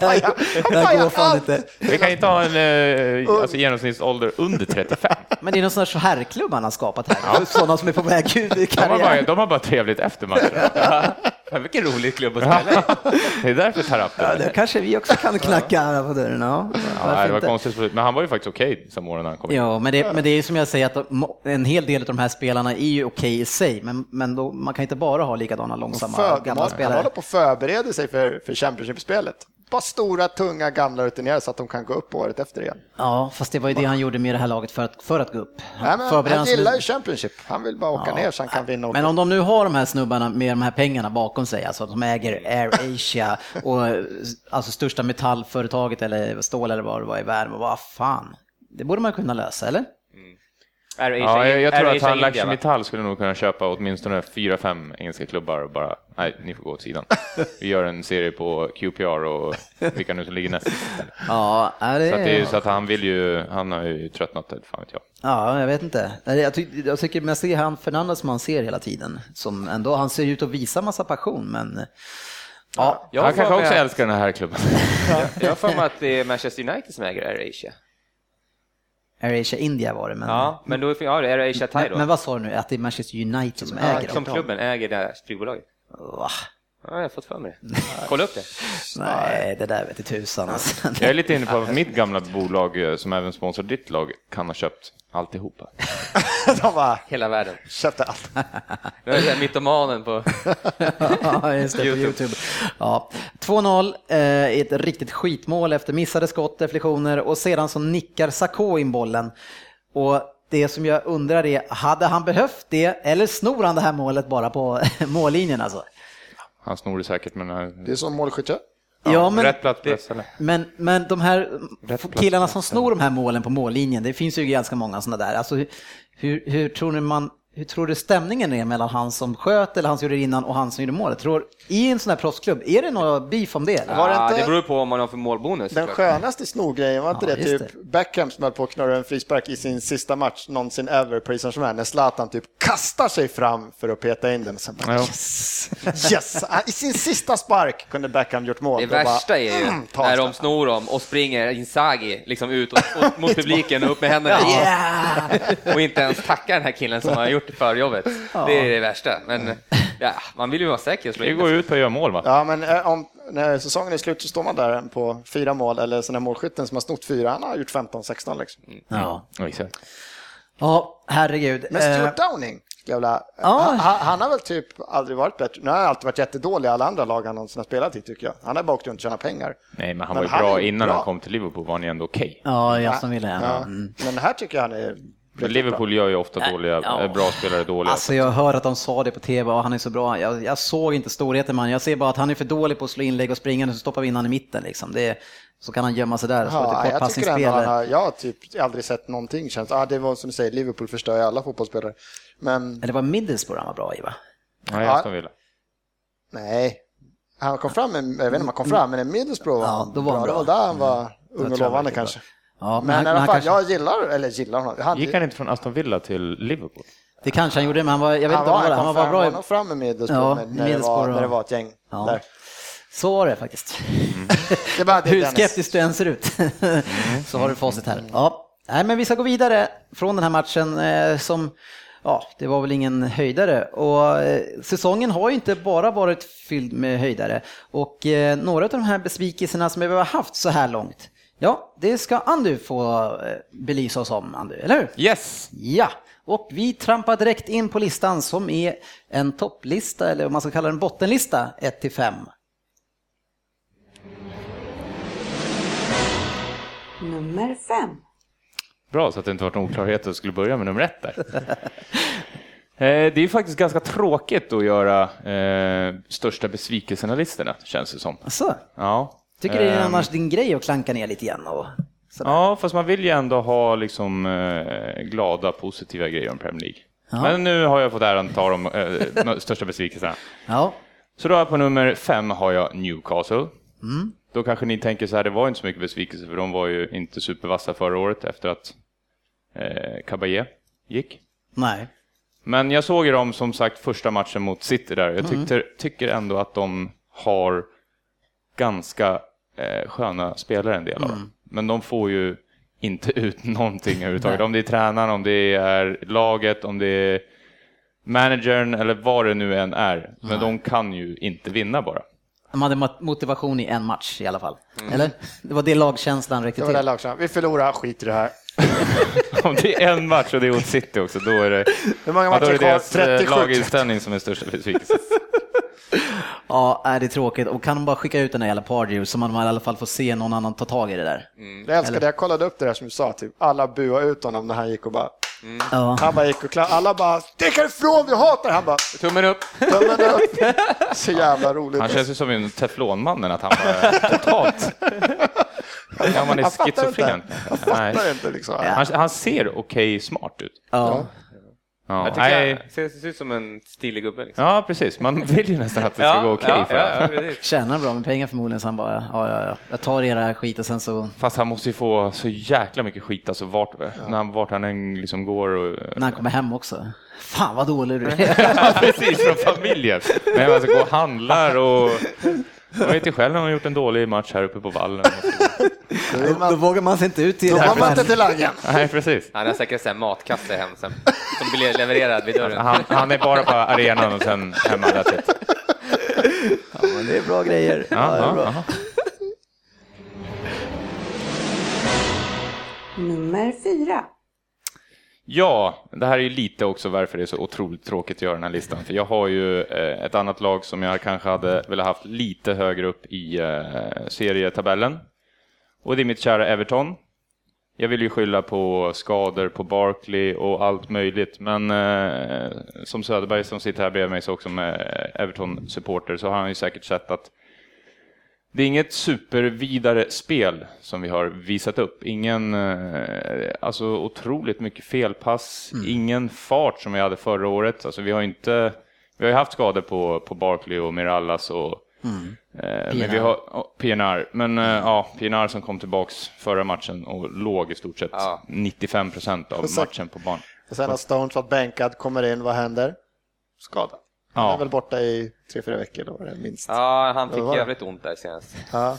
Det här går fan inte. Vi kan inte ha en eh, alltså, genomsnittsålder under 35. Men det är någon sån här herrklubb han har skapat här. Sådana som är på väg ut i De har, bara, karriären. de har bara trevligt efter matchen. Vilken rolig klubb att spela i. Det är därför tar upp Ja, det. det kanske vi också kan knacka här på dörren. Ja, Ja, det var konstigt, men han var ju faktiskt okej som åren när han kom in. Ja, men det, men det är som jag säger att en hel del av de här spelarna är ju okej i sig, men, men då, man kan inte bara ha likadana långsamma För, gamla han spelare. håller på att förbereda sig för, för Championship-spelet. Bara stora, tunga, gamla rutinerade så att de kan gå upp året efter igen. Ja, fast det var ju det han gjorde med det här laget för att, för att gå upp. Nej, han sig- gillar ju Championship. Han vill bara åka ner så han kan vinna. Men om de nu har de här snubbarna med de här pengarna bakom sig, alltså att de äger Air Asia och alltså största metallföretaget eller stål eller vad det var i världen, vad fan, det borde man kunna lösa, eller? Är Asia- Ja, jag, jag är tror att Asia han, India, va? Metall skulle nog kunna köpa åtminstone fyra, fem engelska klubbar och bara, nej, ni får gå åt sidan. Vi gör en serie på QPR och vilka nu som ligger näst. Ja, är det... Så, att det är så att han vill ju, han har ju tröttnat, fan vet jag. Ja, jag vet inte. Jag, ty jag tycker det är han Fernandes som man ser hela tiden. Som ändå, han ser ut att visa massa passion, men... Ja, han kanske också att- älskar den här klubben. Jag har för mig att det är Manchester United som äger Air Asia. Air Asia India var det, men... Ja, men då ja, det är Air Asia Thai men, då. men vad sa du nu, att det är Manchester United som Ja, äger som dem? klubben äger det här flygbolaget. Va? Ja, jag har fått för mig det. Kolla upp det. Nej, det där vet i tusan alltså. Jag är lite inne på att mitt gamla bolag eh, som även sponsrar ditt lag kan ha köpt alltihopa. De bara Hela världen. köpte allt. Nu är det mytomanen på... Ja, just det, på YouTube. Ja. 2-0, eh, ett riktigt skitmål efter missade skott, deflektioner och sedan så nickar Sakho in bollen. Och det som jag undrar är, hade han behövt det eller snor han det här målet bara på mållinjen alltså? Han snor det säkert, men... eh, Det är som målskytt gör. Ja, men, Rätt plats press, eller? men, men de här plats, killarna som snor de här målen på mållinjen, det finns ju ganska många sådana där. Alltså, hur, hur, tror ni man, hur tror du stämningen är mellan han som sköt eller han som gjorde det innan och han som gjorde målet? Tror, I en sån här proffsklubb, är det något beef om det? Eller? Var det Ja, det beror på vad man har för målbonus. Den skönaste snorgrejen, var inte Ja, det typ Beckham som höll på att knorra en frispark i sin sista match någonsin ever, Paris Saint-Germain, när Zlatan typ kastar sig fram för att peta in den. Och sen bara, Ja. yes! yes! Ah, I sin sista spark kunde Beckham gjort mål. Det bara, värsta är ju mm, när de snor dem och springer Inzaghi liksom ut och, och, mot publiken och upp med händerna och inte ens tackar den här killen som har gjort förjobbet. Det är det värsta. Men ja, man vill ju vara säker Det går ut på att göra mål va? Ja, men eh, om, när säsongen är slut så står man där på fyra mål, eller sån här målskytten som har snott fyra, han har gjort 15-16 liksom. Ja. Ja, exakt. ja, herregud. Men Eh, Stuart Downing, vilja, Ja. han, han har väl typ aldrig varit bättre. Nu har han alltid varit jättedålig i alla andra lag han någonsin har spelat i tycker jag. Han har bara åkt runt och tjänat pengar. Nej, men han Men var ju bra innan bra. han kom till Liverpool var han ju ändå okej. Ja, jag som ville. Ja. Ja. Mm. Men här tycker jag han är Men Liverpool gör ju ofta dåliga, Ja. bra spelare dåliga. Alltså jag hör att de sa det på tv och han är så bra. Jag, jag såg inte storheten man. Jag ser bara att han är för dålig på att slå inlägg och springa och så stoppar vi in han i mitten liksom. Det, så kan han gömma sig där och slå Ja, lite jag tycker ändå han kortpassningsspel. har, jag har typ aldrig sett någonting känns. Ah, det var som du säger, Liverpool förstör ju alla fotbollsspelare. Men Eller var Middlesbrough han var bra i va? Nej, Ja. Aston Villa. nej, han kom fram, med, jag vet inte om han kom fram, men en Middlesbrough Ja, då var han Det bra. var där han var ung och lovande kanske. Ja, Men, han- i alla fall, kanske, jag gillar, eller gillar honom. Han, Gick han inte från Aston Villa till Liverpool? Det kanske han gjorde, men han var, jag vet han inte om var, han var, han, var fram, bra han var i... fram med Middlesbrough Ja, men när, det var, när det var ett gäng Ja. där. Så var det faktiskt. Det är bara det, Hur skeptisk du än ser ut så har du facit här. Ja. Nej, men vi ska gå vidare från den här matchen eh, som, ja, det var väl ingen höjdare. Och eh, säsongen har ju inte bara varit fylld med höjdare. Och eh, några av de här besvikelserna som vi har haft så här långt, ja, det ska Andu få eh, belysa oss om, Andu, eller hur? Yes! Ja, och vi trampar direkt in på listan som är en topplista, eller om man ska kalla den bottenlista, 1 till 5. Nummer fem. Bra, så att det inte varit någon oklarhet att skulle börja med nummer ett där. Eh, Det är ju faktiskt ganska tråkigt att göra eh, största besvikelserna-listorna, känns det som. Alltså, Ja. Tycker det är Ehm, annars din grej att klanka ner lite grann och sådär. Ja, fast man vill ju ändå ha liksom eh, glada, positiva grejer om Premier League. Ja. Men nu har jag fått äran att ta de eh, största besvikelserna. Ja, Så då på nummer fem har jag Newcastle. Mm. Då kanske ni tänker så här, det var inte så mycket besvikelse för de var ju inte supervassa förra året efter att eh, Caballé gick. nej. Men jag såg ju dem som sagt första matchen mot City där. Mm. Jag tyckte, tycker ändå att de har ganska eh, sköna spelare en del av Mm. dem. Men de får ju inte ut någonting överhuvudtaget. Om det är tränaren, om det är laget, om det är managern eller vad det nu än är. Men de kan ju inte vinna bara. De hade mot- motivation i en match i alla fall. Eller? Det var det lagkänslan räckte Det var det till. lagkänslan. Vi förlorar, skit i det här. Om det är en match och det är mot City också, då är det, Hur många ja, då matcher är det kvar? deras eh, 37. laginställning som är största besvikelsen. Ja, är det är tråkigt. Och kan de bara skicka ut den här jävla Pardew så man i alla fall får se någon annan ta tag i det där. Jag älskade, jag kollade upp det där som du sa, typ, alla buade ut honom när han gick och bara, Ja. han bara gick och kla- alla bara, stick härifrån, vi hatar Han bara, Tummen upp. tummen upp. Så jävla roligt. Han känns ju som en teflonmannen, att han bara totalt... Ja, man är Han fattar schizofren. inte. Han fattar inte liksom. Han, han ser okej smart ut. Ja. Ja, Jag tycker nej. han ser, ser ut som en stilig gubbe. Liksom. ja, precis. Man vill ju nästan att det ska gå okej ja, för ja, ja, precis. Tjänar bra med pengar förmodligen så han bara, ja, ja, ja. Jag tar era skit och sen så, Fast han måste ju få så jäkla mycket skit alltså vart, när han, vart han än liksom går. Och, när han kommer hem också. Fan vad dålig du är. ja, precis, från familjen. Nej, man ska gå och handlar och... Jag vet ju själv när man har gjort en dålig match här uppe på vallen. Då vågar man sig inte ut till Då var man här. inte till lagen. Nej, precis. Han har säkert en matkasse hem sen, som blir levererad vid dörren. Han, han är bara på arenan och sen hemma. Ja, men det är bra grejer. Ja, Ja, det är bra. Nummer fyra. Ja, det här är ju lite också varför det är så otroligt tråkigt att göra den här listan. För jag har ju eh, ett annat lag som jag kanske hade velat haft lite högre upp i eh, serietabellen. Och det är mitt kära Everton. Jag vill ju skylla på skador på Barkley och allt möjligt, men eh, som Söderberg som sitter här bredvid mig så också med Everton-supporter så har han ju säkert sett att det är inget supervidare spel som vi har visat upp. Ingen, eh, alltså otroligt mycket felpass, ingen fart som vi hade förra året. Alltså vi har inte, vi har ju haft skador på, på Barkley och Mirallas och eh, men vi har, oh, PNR, men eh, ja, PNR som kom tillbaks förra matchen och låg i stort sett Ja. 95 procent av sen- matchen på banan. Och sen har Stones varit bänkad, kommer in, vad händer? Skada. Han Ja. är väl borta i tre, fyra veckor då, minst. Ja. Ja, han fick jävligt ont där senast.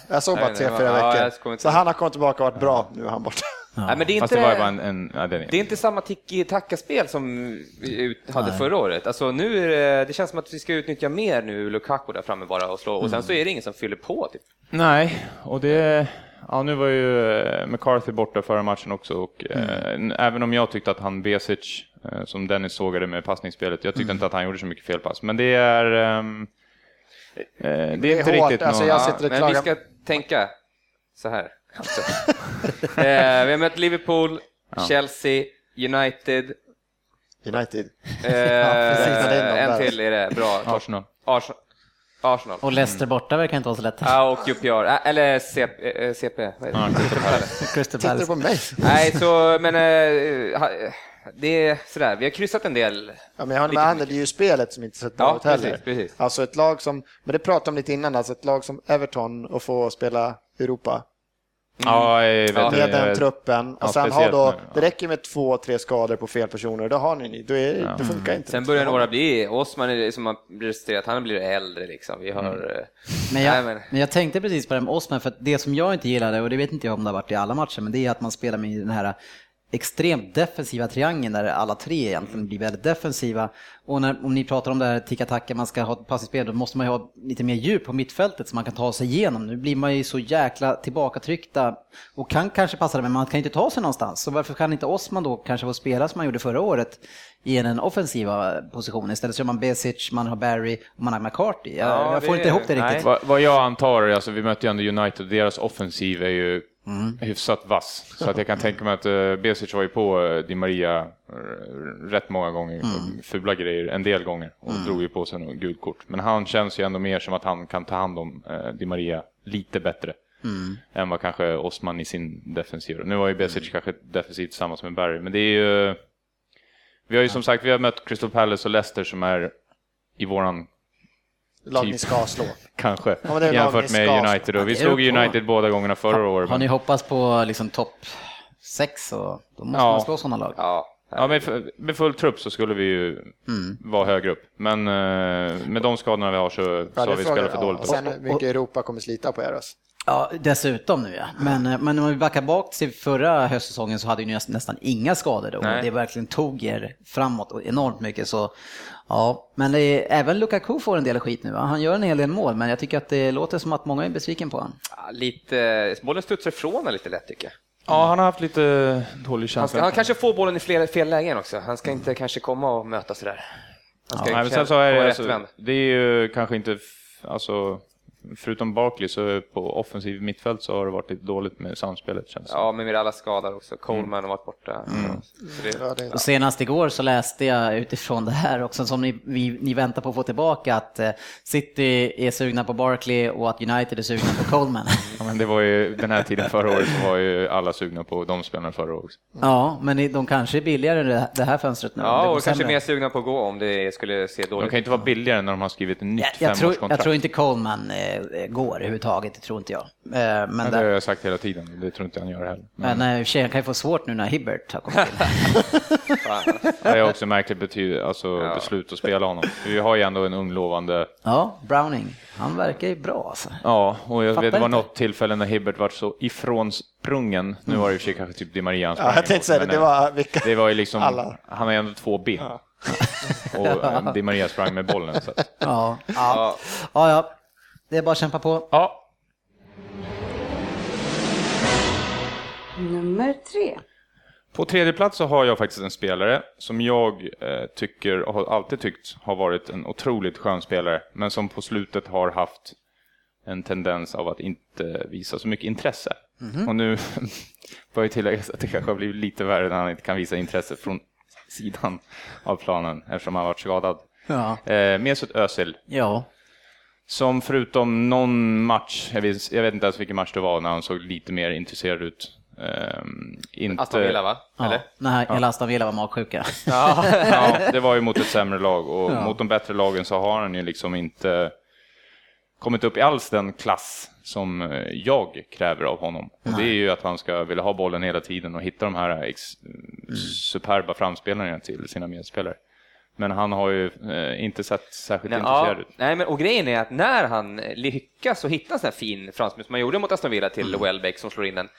jag såg bara Nej, tre, nej, fyra ja, veckor. inte Så han har kommit tillbaka och varit bra, nu är han borta. Nej, men det är inte, det en, en ja, det är det är inte samma tiki-taka-spel som vi ut- hade förra året. Alltså, nu är det, det känns som att vi ska utnyttja mer nu Lukaku där framme bara och slå. Och sen så är det ingen som fyller på. Typ. Nej, och det... Ja, nu var ju eh, McCarthy borta förra matchen också och Mm. eh, även om jag tyckte att han Besic, som Dennis sågade med passningsspelet, jag tyckte Mm. inte att han gjorde så mycket felpass. Men det är... eh, det är Det är inte hårt, riktigt alltså någon... jag Ja, sitter och men vi ska tänka så här. Alltså. eh, vi har mött Liverpool, Chelsea, United. United. Eh, någon en till är det. Bra. Arsenal. Arsenal. Arsenal. Och Leicester borta verkar inte vara så lätt. Ja, och QPR. Eller CP. eh, CP. Vad är det? Ja, Crystal Palace. Crystal Tittar du på mig? Nej, så, men eh, det är sådär. Vi har kryssat en del. Ja, men jag håller med Ander, det är ju spelet som inte sett bra Ja, ut heller. precis, precis. Alltså ett lag som, men det pratade om lite innan, alltså ett lag som Everton och få spela Europa Ja, jag vet, med den truppen. Och ja, sen har då, nu, ja. det räcker med två, tre skador på fel personer, då har ni, då är, det funkar inte. Sen börjar några bli, Osman är som har presterat, han blir äldre liksom. Vi har... Mm. Men jag, Nej, men... men- jag tänkte precis på det med Osman, för det som jag inte gillade, och det vet inte jag om det har varit i alla matcher, men det är att man spelar med den här extremt defensiva triangeln där alla tre egentligen blir väldigt defensiva. Och när, om ni pratar om det här ticka-tacka, man ska ha ett passningsspel, då måste man ju ha lite mer djup på mittfältet så man kan ta sig igenom. Nu blir man ju så jäkla tillbakatryckta och kan kanske passa det, men man kan inte ta sig någonstans. Så varför kan inte Osman då kanske få spela som man gjorde förra året i en offensiva position? Istället så har man Besic, man har Barry och man har McCarthy. Jag, Ja, jag får det- inte ihop det nej. riktigt. Vad, vad jag antar, alltså vi mötte ju ändå United, deras offensiv är ju Mm. hyfsat vass. Så att jag kan tänka mig att uh, Besic var ju på eh, Di Maria eh, rätt många gånger, Mm. fula grejer, en del gånger, och drog ju på sig något gult kort. Men han känns ju ändå mer som att han kan ta hand om eh, Di Maria lite bättre. Mm. Än vad kanske Osman i sin defensiv. Nu var ju Besic kanske defensivt tillsammans med Barry, men det är ju... Vi har ju som sagt, vi har mött Crystal Palace och Leicester som är i våran Lag typ. ni ska slå. Kanske, men det jämfört med United. Och vi slog. United båda gångerna förra året. Har ni hoppats på liksom topp sex så då måste Ja. man slå sådana lag. Ja, Ja, med, med full trupp så skulle vi ju Mm. vara högre upp. Men eh, med de skadorna vi har så, så Ja, har vi spelat för dåligt. Och sen hur mycket Europa kommer slita på er. Alltså. Ja, dessutom nu ja. Men, eh, men om vi backar bak till förra höstsäsongen så hade ni nästan, inga skador då. Nej. Det verkligen tog er framåt och enormt mycket. Så, ja. Men det är, även Lukaku får en del skit nu. Va? Han gör en hel del mål, men jag tycker att det låter som att många är besviken på honom. Ja, lite, bollen studsar ifrån lite lätt tycker jag. Ja, han har haft lite dålig Han, känsla. ska, han kanske får bollen i fel, fel lägen också. Han ska inte kanske komma och möta sådär. Han ska Nej, men sen så är det, alltså, det är ju kanske inte, alltså, förutom Barkley så på offensiv mittfält så har det varit lite dåligt med samspelet känns det Ja, men med alla skador också. Coleman har varit borta. Mm. Så det, Ja, det, Och senast igår så läste jag utifrån det här också, som ni, vi, ni väntar på att få tillbaka, att eh, City är sugna på Barkley och att United är sugna på Coleman. Ja, men det var ju den här tiden förra året så var ju alla sugna på de spelarna förra året också. ja, men de kanske är billigare det- det här fönstret nu. ja, och kanske mer sugna på att gå om det skulle se De dåligt kan inte vara billigare när de har skrivit ett nytt Jag, jag, tror, jag tror inte Coleman eh, går överhuvudtaget, det tror inte jag. Eh, men Men det där, har jag sagt hela tiden, det tror inte han gör heller. Men Men eh, och han kan ju få svårt nu när Hibbert har kommit in. det är också märkligt bety- alltså, Ja. beslut att spela honom. Vi har ju ändå en ung lovande Ja, Browning. Han verkar ju bra alltså. Ja, och jag Fattar vet det var inte. något tillfälle när Hibbert var så ifrånsprungen. Nu var det i och för sig kanske typ Di Maria han sprang ja, jag tänkte säga det, men, det eh, var vilka... det var ju liksom, Alla. han har ju ändå två ben. och eh, Di Maria sprang med bollen. Så Ja, ja. Ja. ja, ja. Det är bara att kämpa på. ja, Nummer tre. På tredje plats så har jag faktiskt en spelare som jag eh, tycker och har alltid tyckt har varit en otroligt skön spelare, men som på slutet har haft en tendens av att inte visa så mycket intresse. Och nu bör jag tillägga att det kanske har blivit lite värre när han inte kan visa intresse från sidan av planen eftersom han har varit skadad. Ja. Eh, Mesut Özil Ja. Som förutom någon match, jag vet, jag vet inte ens vilken match det var, när han såg lite mer intresserad ut. Ehm, inte, Aston Villa va? Ja, Eller? nej, hela Aston Villa var magsjuka. Ja. ja, det var ju mot ett sämre lag och Ja. mot de bättre lagen så har han ju liksom inte kommit upp i alls den klass som eh, jag kräver av honom. Och det är ju att han ska vilja ha bollen hela tiden och hitta de här ex- superba framspelarna till sina medspelare. Men han har ju eh, inte sett särskilt Nej, intresserad ja, ut. nej, men och grejen är att när han lyckas och hittar en sån här fin framspel som han gjorde mot Aston Villa till Welbeck som slår in den,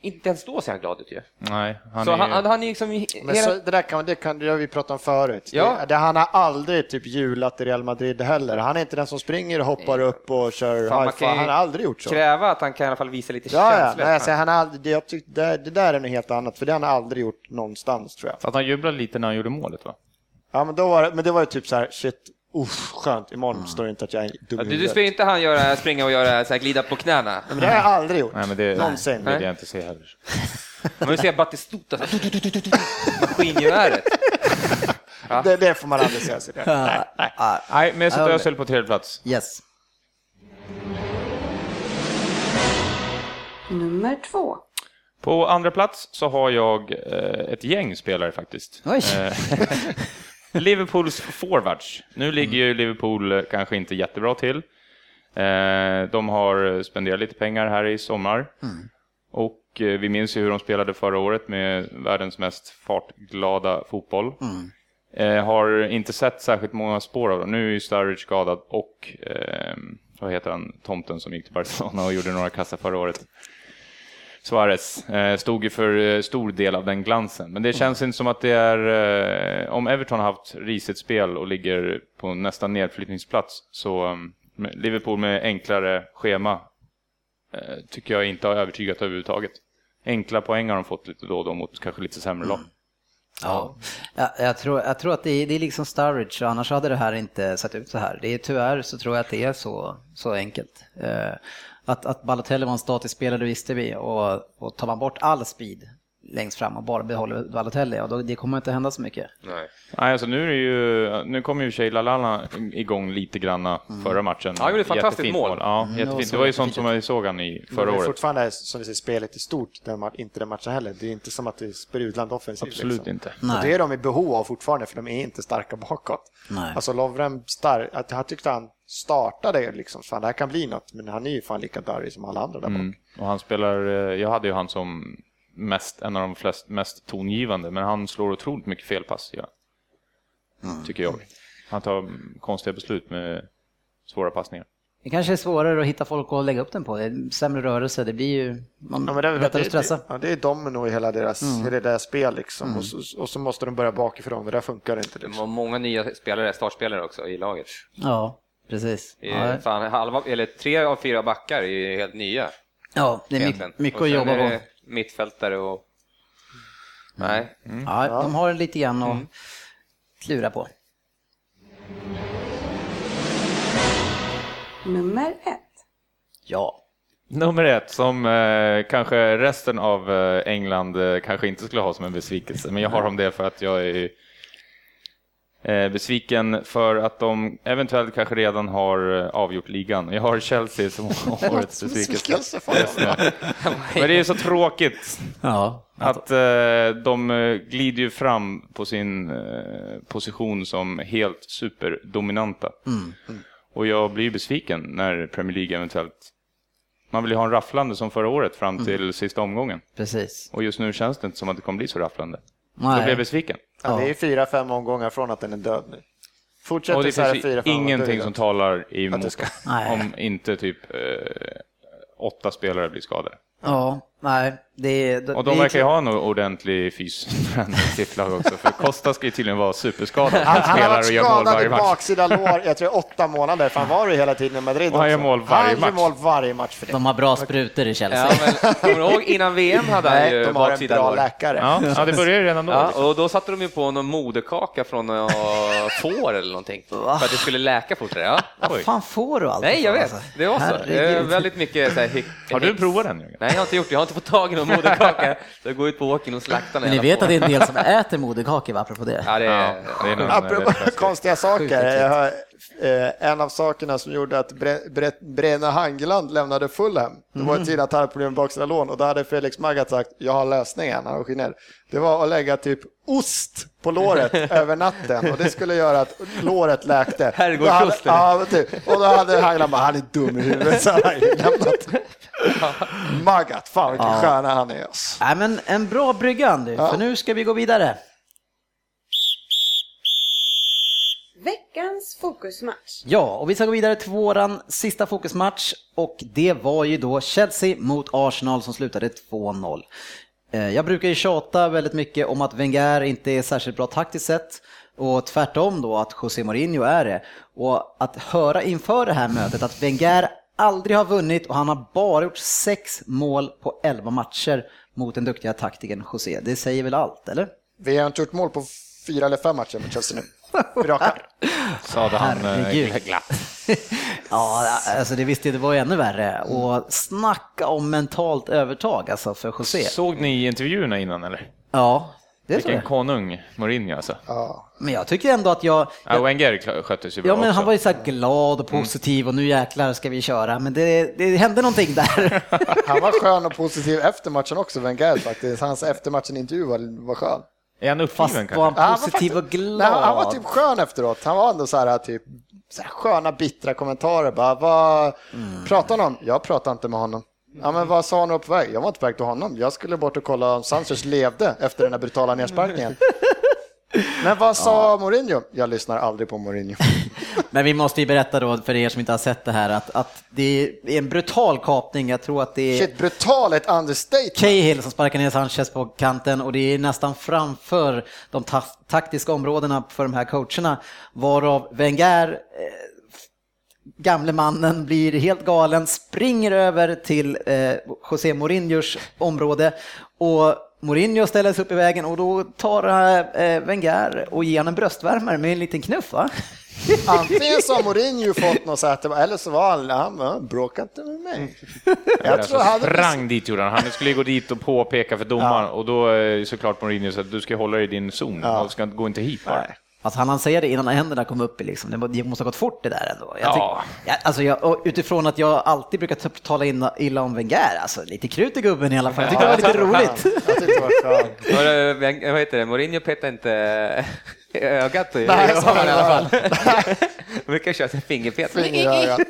inte ens då ser han glad ut ju. Nej, han så är han, ju... han, han är liksom... Men hela... så, det där kan, det kan det har vi pratat om förut. Ja. Det, det, han har aldrig typ hjulat i Real Madrid heller. Han är inte den som springer och hoppar upp och kör Fan, high Han har aldrig gjort så. kräva att han kan i alla fall visa lite Ja, ja. känslor. Nej, han har aldrig, det, jag tyckte, det, det där är något helt annat, för det har han aldrig gjort någonstans tror jag. Att han jublade lite när han gjorde målet va? Ja, men, då var det, men det var ju typ så här, shit, uff, skönt, imorgon står det inte att jag är dum i du, du huvudet. ser inte han göra, springa och göra så här, glida på knäna. Men det har jag aldrig gjort. Nej, men det Någonsin. vill jag inte se heller. Man vill se Batistuta, så här, maskingeväret. Det, det får man aldrig säga sig det. Nej, nej. Nej, Mesut Ja, Özil på tredje plats. Yes. Nummer två. På andra plats så har jag eh, ett gäng spelare faktiskt. Oj. Eh, Liverpools forwards. Nu ligger ju Liverpool eh, kanske inte jättebra till. Eh, de har spenderat lite pengar här i sommar. Och eh, vi minns ju hur de spelade förra året med världens mest fartglada fotboll. Eh, har inte sett särskilt många spår av dem. Nu är ju Sturridge skadad och eh, vad heter han, tomten som gick till Barcelona och gjorde några kassar förra året. Suarez eh, stod ju för eh, stor del av den glansen. Men det känns inte som att det är... Eh, om Everton har haft risigt spel och ligger på nästan nedflyttningsplats så med Liverpool med enklare schema tycker jag inte har övertygat överhuvudtaget. Enkla poäng har de fått lite då och då mot kanske lite sämre lag. Ja, jag, jag, tror, jag tror att det är, det är liksom Sturridge, annars hade det här inte sett ut så här. Det är, tyvärr så tror jag att det är så, så enkelt. Att, att Balotelli var en statisk spelare visste vi. Och, och tar man bort all speed längst fram och bara behåller Balotelli, ja, då, det kommer inte hända så mycket. Nej. Nej, alltså nu är det ju, nu kom ju och sig Lallana igång lite granna förra matchen. Ja, han gjorde ett fantastiskt Jättefint mål. Ja, Mm, jättefint. Det var ju sånt som vi såg han i förra det är året. fortfarande, som vi ser, spelet i stort, den, ma- inte den matchen heller. Det är inte som att det är sprudlande offensivt. Absolut liksom. inte. Och det Nej. är de i behov av fortfarande, för de är inte starka bakåt. Nej. Alltså Lovren, star- att han tyckte han startade liksom, fan, det här kan bli något, men han är ju fan lika darrig som alla andra där Mm. bak. Och han spelar, eh, jag hade ju han som mest, en av de flest, mest tongivande, men han slår otroligt mycket felpass, ja. Mm. tycker jag. Han tar konstiga beslut med svåra passningar. Det kanske är svårare att hitta folk att lägga upp den på. Det är sämre rörelse, det blir ju man, Ja, men det, är- lättare att det, stressa. det, ja, det är domino i hela deras, Mm. hela deras spel liksom. Och, så, och så måste de börja bakifrån, det där funkar inte. Det Liksom. var många nya spelare, startspelare också i laget. Ja, precis. Det är Ja, Fan, halva, eller tre av fyra backar är ju helt nya. ja det är mycket, mycket att jobba på. Mittfältare och... Nej. Ja, de har lite grann att klura på. Nummer ett. Ja. Nummer ett, som eh, kanske resten av eh, England eh, kanske inte skulle ha som en besvikelse, men jag har om det för att jag är besviken för att de eventuellt kanske redan har eh, avgjort ligan. Jag har Chelsea som årets besvikelse. Men det är så tråkigt Ja. att eh, de eh, glider ju fram på sin eh, position som helt superdominanta. Och jag blir ju besviken när Premier League eventuellt... Man vill ju ha en rafflande som förra året fram till sista omgången. Precis. Och just nu känns det inte som att det kommer bli så rafflande. Så Nej. jag blir besviken. Ja, det är fyra, fem omgångar från att den är död nu. Och Fortsätter det så här finns fyra, fem då ingenting som talar emot om inte typ eh, åtta spelare blir skadade. Ja, nej. Det är, Och det de verkar ju ha en ordentlig fystränare sitt lag också, för Costa ska ju tydligen vara superskadad. Han, han har varit och gör mål skadad i baksida lår, jag tror åtta månader, för han var ju hela tiden i Madrid Och han gör mål varje Han match. mål varje match för det. De har bra sprutor i Chelsea. Ja, men kommer ihåg innan VM hade han Nej, ju de har en baksida bra lår. läkare. Ja, ja, det börjar ju redan då. Ja, liksom. och då satte de ju på någon moderkaka från får eller någonting. För att det skulle läka fortare. Ja. Vad fan får du allt Nej, jag vet. alltså? Det var så. Det väldigt mycket så här, Har du provat den Jörgen? Nej, jag har inte gjort det. Jag har inte fått tag i någon moderkaka. Så jag går ut på åkern och slaktar Men ni vet att det är en del som äter moderkakor, va, apropå det? Ja, det Ja, är... det är nog Apropå rätt festligt. konstiga saker, jag har, eh, en av sakerna som gjorde att Bre- Hangeland lämnade Fulham, det var en tid att han hade problem med baksida lån och då hade Felix Magath sagt jag har lösningen, han var genial. Det var att lägga typ ost på låret över natten och det skulle göra att låret läkte. Herrgårdsost, Då hade- Ja, typ. Och då hade Hangeland bara, han är dum i huvudet, så han lämnat. Magath, fan vilken stjärna han är. Alltså. Men en bra brygga Andy, Ja. för nu ska vi gå vidare. Veckans fokusmatch. Ja, och vi ska gå vidare till våran sista fokusmatch och det var ju då Chelsea mot Arsenal som slutade 2-0. Eh, Jag brukar ju tjata väldigt mycket om att Wenger inte är särskilt bra taktiskt sett och tvärtom då att José Mourinho är det. Och att höra inför det här mötet att Wenger aldrig har vunnit och han har bara gjort sex mål på 11 matcher mot den duktiga taktikern José. Det säger väl allt, eller? Vi har inte gjort mål på fyra eller fem matcher med Chelsea nu. Raka. Sade han eh, Herregud. glatt. Ja, alltså det visste det var ju ännu värre. Och snacka om mentalt övertag alltså för José. Såg ni intervjuerna innan eller? Ja, det tror Vilken jag. konung Mourinho alltså. Ja. Men jag tycker ändå att jag... Ja, Wenger kla- skötte sig bra Ja, men också. han var ju så här glad och positiv och nu jäklar ska vi köra. Men det, det hände någonting där. Han var skön och positiv efter matchen också, Wenger faktiskt. Hans eftermatchen-intervju var, var skön. Är han Fast uppgiven var han kanske? Ja, han var positiv och glad? Nej, han var typ skön efteråt. Han var ändå så här typ så här sköna bittra kommentarer. Bara, vad Mm. pratar han om? Jag pratar inte med honom. Ja, men vad sa han på väg? Jag var inte på väg till honom. Jag skulle bort och kolla om Sanchez levde efter den här brutala nedsparkningen. Men vad sa Mourinho? Jag lyssnar aldrig på Mourinho. Men vi måste ju berätta då för er som inte har sett det här att, att det är en brutal kapning. Jag tror att det är Shit, brutal ett understatement. Cahill som sparkar ner Sanchez på kanten och det är nästan framför de ta taktiska områdena för de här coacherna varav Wenger eh, gamle mannen blir helt galen, springer över till eh, José Mourinhos område och Mourinho ställer sig upp i vägen och då tar eh, Wenger och ger honom en bröstvärmare med en liten knuff va? Antingen så har Mourinho fått något så att det var, eller så var han, han bara, bråka inte med mig. Jag alltså, tror han hade sprang dit gjorde han. Han skulle gå dit och påpeka för domaren och då är såklart Mourinho så att du ska hålla dig i din zon. Du ska gå inte hit bara. Alltså han han säger det innan händerna kom upp i liksom. Det må- Det måste ha gått fort det där ändå. Jag Ja. tyck, ja, alltså jag, utifrån att jag alltid brukar ta- tala in, illa om Wenger, alltså lite krut i gubben i alla fall. Jag tyckte det var lite roligt. Jag tyckte det var vad heter det, Mourinho petade inte i ögat i Nej, i alla fall. Brukar köra sin fingerpet. Ögat.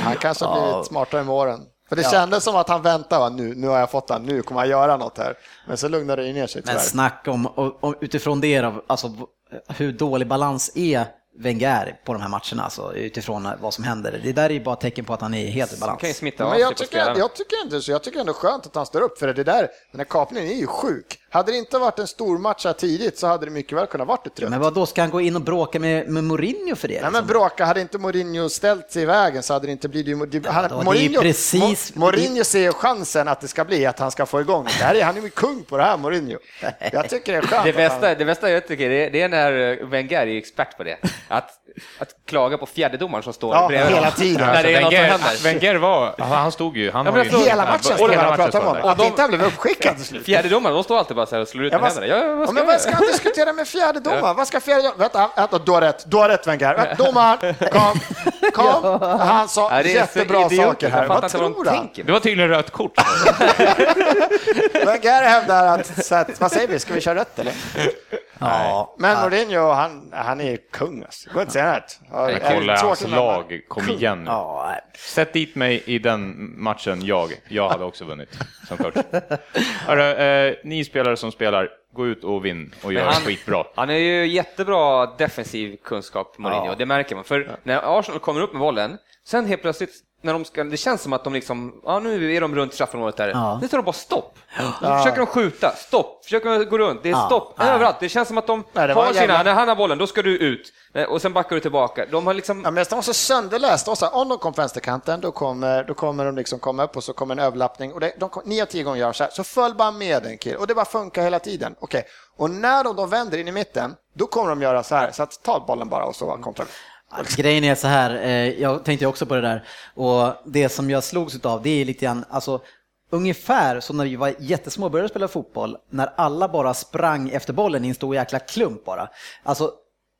Han kanske har blivit smartare med åren. För det kändes som att han väntade, va? nu, nu har jag fått han, nu kommer han göra något här. Men så lugnade det ner sig Men tyvärr. snack om, och, och utifrån det då, alltså hur dålig balans är Wenger på de här matcherna, alltså utifrån vad som händer. Det där är ju bara tecken på att han är helt Det balans. kan ju smitta av Men jag tycker, jag tycker inte så. Jag tycker ändå skönt att han står upp för det där. Den här kapningen är ju sjuk. Hade det inte varit en stor match här tidigt så hade det mycket väl kunnat varit ett rött. Men vad då ska han gå in och bråka med, med Mourinho för det? Nej liksom? men bråka, hade inte Mourinho ställt sig i vägen så hade det inte blivit... Det, han, då, det är ju precis- Mo- Mourinho ser ju chansen att det ska bli att han ska få igång det. här är, han är ju kung på det här, Mourinho. Jag tycker det är skönt Det bästa, han, det bästa jag tycker det är, det är när Wenger är expert på det. Att, att klaga på fjärdedomaren som står Ja, bredvid hela tiden. När det är något som Wenger, händer. Wenger var, han han stod ju, han Ja, men ju... hela matchen hela han och pratar om Att inte han blev uppskickad till slut. Fjärdedomaren, de står alltid bara så här och slår ut Ja, med händerna. Ja, vad ska men jag vad ska han diskutera med fjärde domaren? Vad ska fjärde domaren? Vänta, vänta, du har rätt, du har rätt Wenger. Domaren, kom, kom. Han sa det jättebra saker här. Vad tror han? Det var tydligen rött kort. Wenger hävdar att, så att, vad säger vi, ska vi köra rött eller? Ja, Men Mourinho, han, han är kung alltså. Går inte annat. Ja, kolla hans lag, kom igen nu. ja. Sätt dit mig i den matchen, jag. Jag hade också vunnit som coach. Hörru, eh, ni spelare som spelar, gå ut och vinn och gör han- skitbra. Han är ju jättebra defensiv kunskap, Mourinho, det märker man. För när Arsenal kommer upp med bollen, sen helt plötsligt, när de ska, det känns som att de liksom, ja nu är de runt straffområdet där. Ja. Nu tar de bara stopp. Då försöker de skjuta, stopp, försöker de gå runt, det är Ja. stopp Ja. överallt. Det känns som att de Nej, en sina, jävla- när han har bollen, då ska du ut. Eh, Och sen backar du tillbaka. De har liksom, Ja, men de var så sönderlästa. Och så här, om de kom på vänsterkanten, då kommer, då kommer de liksom komma upp och så kommer en överlappning. Och det, de kom, nio tio gånger gör så här, så följ bara med en kille. Och det bara funkar hela tiden. Okej, och när de då vänder in i mitten, då kommer de göra så här. Så att ta bollen bara och så kontra. Ja, Grejen är så här, eh, jag tänkte också på det där och det som jag slogs av det är lite grann, alltså ungefär som när vi var jättesmå och började spela fotboll, när alla bara sprang efter bollen i en stor jäkla klump bara. Alltså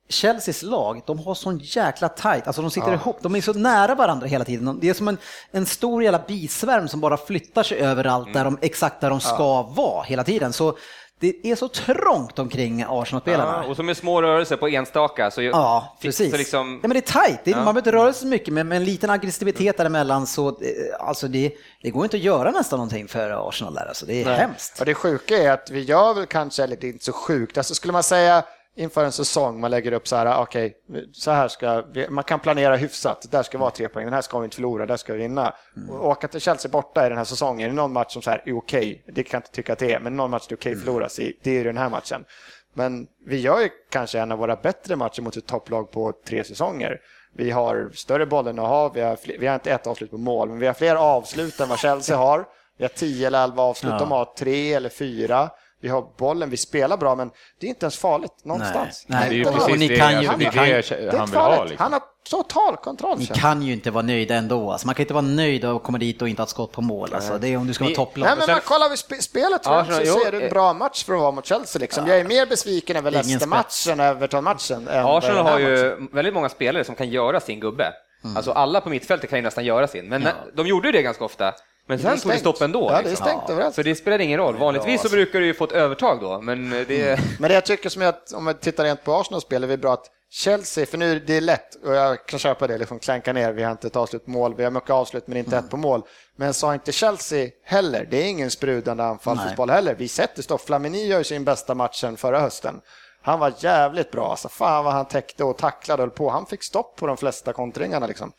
Chelseas lag, de har sån jäkla tight, alltså de sitter ihop, de är så nära varandra hela tiden. Det är som en, en stor jävla bisvärm som bara flyttar sig överallt där de, exakt där de ska vara hela tiden. Så det är så trångt omkring Arsenal-spelarna. Ja, och så med små rörelser på enstaka. Så, Ja, precis. Så liksom, ja, men det är tajt, det är, man behöver inte röra sig så mycket, men med en liten aggressivitet däremellan så eh, alltså det, det går inte att göra nästan någonting för Arsenal där. Alltså, det är hemskt. Och det sjuka är att vi gör väl kanske, eller det är inte så sjukt, alltså skulle man säga inför en säsong, man lägger upp så här, okej, så här ska vi, man kan planera hyfsat, där ska vara tre poäng, den här ska vi inte förlora, där ska vi vinna. Och åka till Chelsea borta i den här säsongen, är det någon match som så här är okej, det kan jag inte tycka att det är, men någon match det är okej att förloras i, det är den här matchen. Men vi gör ju kanske en av våra bättre matcher mot ett topplag på tre säsonger. Vi har större bollinnehav, vi har, fler, vi har inte ett avslut på mål, men vi har fler avslut än vad Chelsea har. Vi har 10 eller 11 avslut, Ja. de har tre eller fyra. Vi har bollen, vi spelar bra, men det är inte ens farligt någonstans. Nej, Det är ju precis ni det, kan ju- alltså, det, ni kan- det han inte vill ha. farligt. Liksom. Han har total kontroll. Ni kan ju inte vara nöjda ändå. Alltså, man kan inte vara nöjd och komma dit och inte ha ett skott på mål. Alltså, det är om du ska vara Ni- topplag. Nej, men sen- man, kollar vi spe, spelet Ja, så jo, ser det en eh. bra match för att vara mot Chelsea. Liksom. Jag är mer besviken över Leicester-matchen, Everton-matchen. än Arsenal har ju matchen. väldigt många spelare som kan göra sin gubbe. Mm. Alltså alla på mittfältet kan ju nästan göra sin, men de gjorde ju det ganska ofta. Men är sen tog det stopp ändå. Ja, det är liksom. stängt överallt. Så det spelar ingen roll. Vanligtvis så brukar du ju få ett övertag då, men det... Men det jag tycker som är att om man tittar rent på Arsenals spel är det bra att Chelsea, för nu är det lätt och jag kan köpa det, liksom klänka ner, vi har inte ett avslut mål, vi har mycket avslut men inte ett på mål. Men sa inte Chelsea heller, det är ingen sprudande anfallsfotboll heller. Vi sätter stopp, Flamini gör ju sin bästa matchen förra hösten. Han var jävligt bra, alltså fan vad han täckte och tacklade och höll på. Han fick stopp på de flesta kontringarna liksom.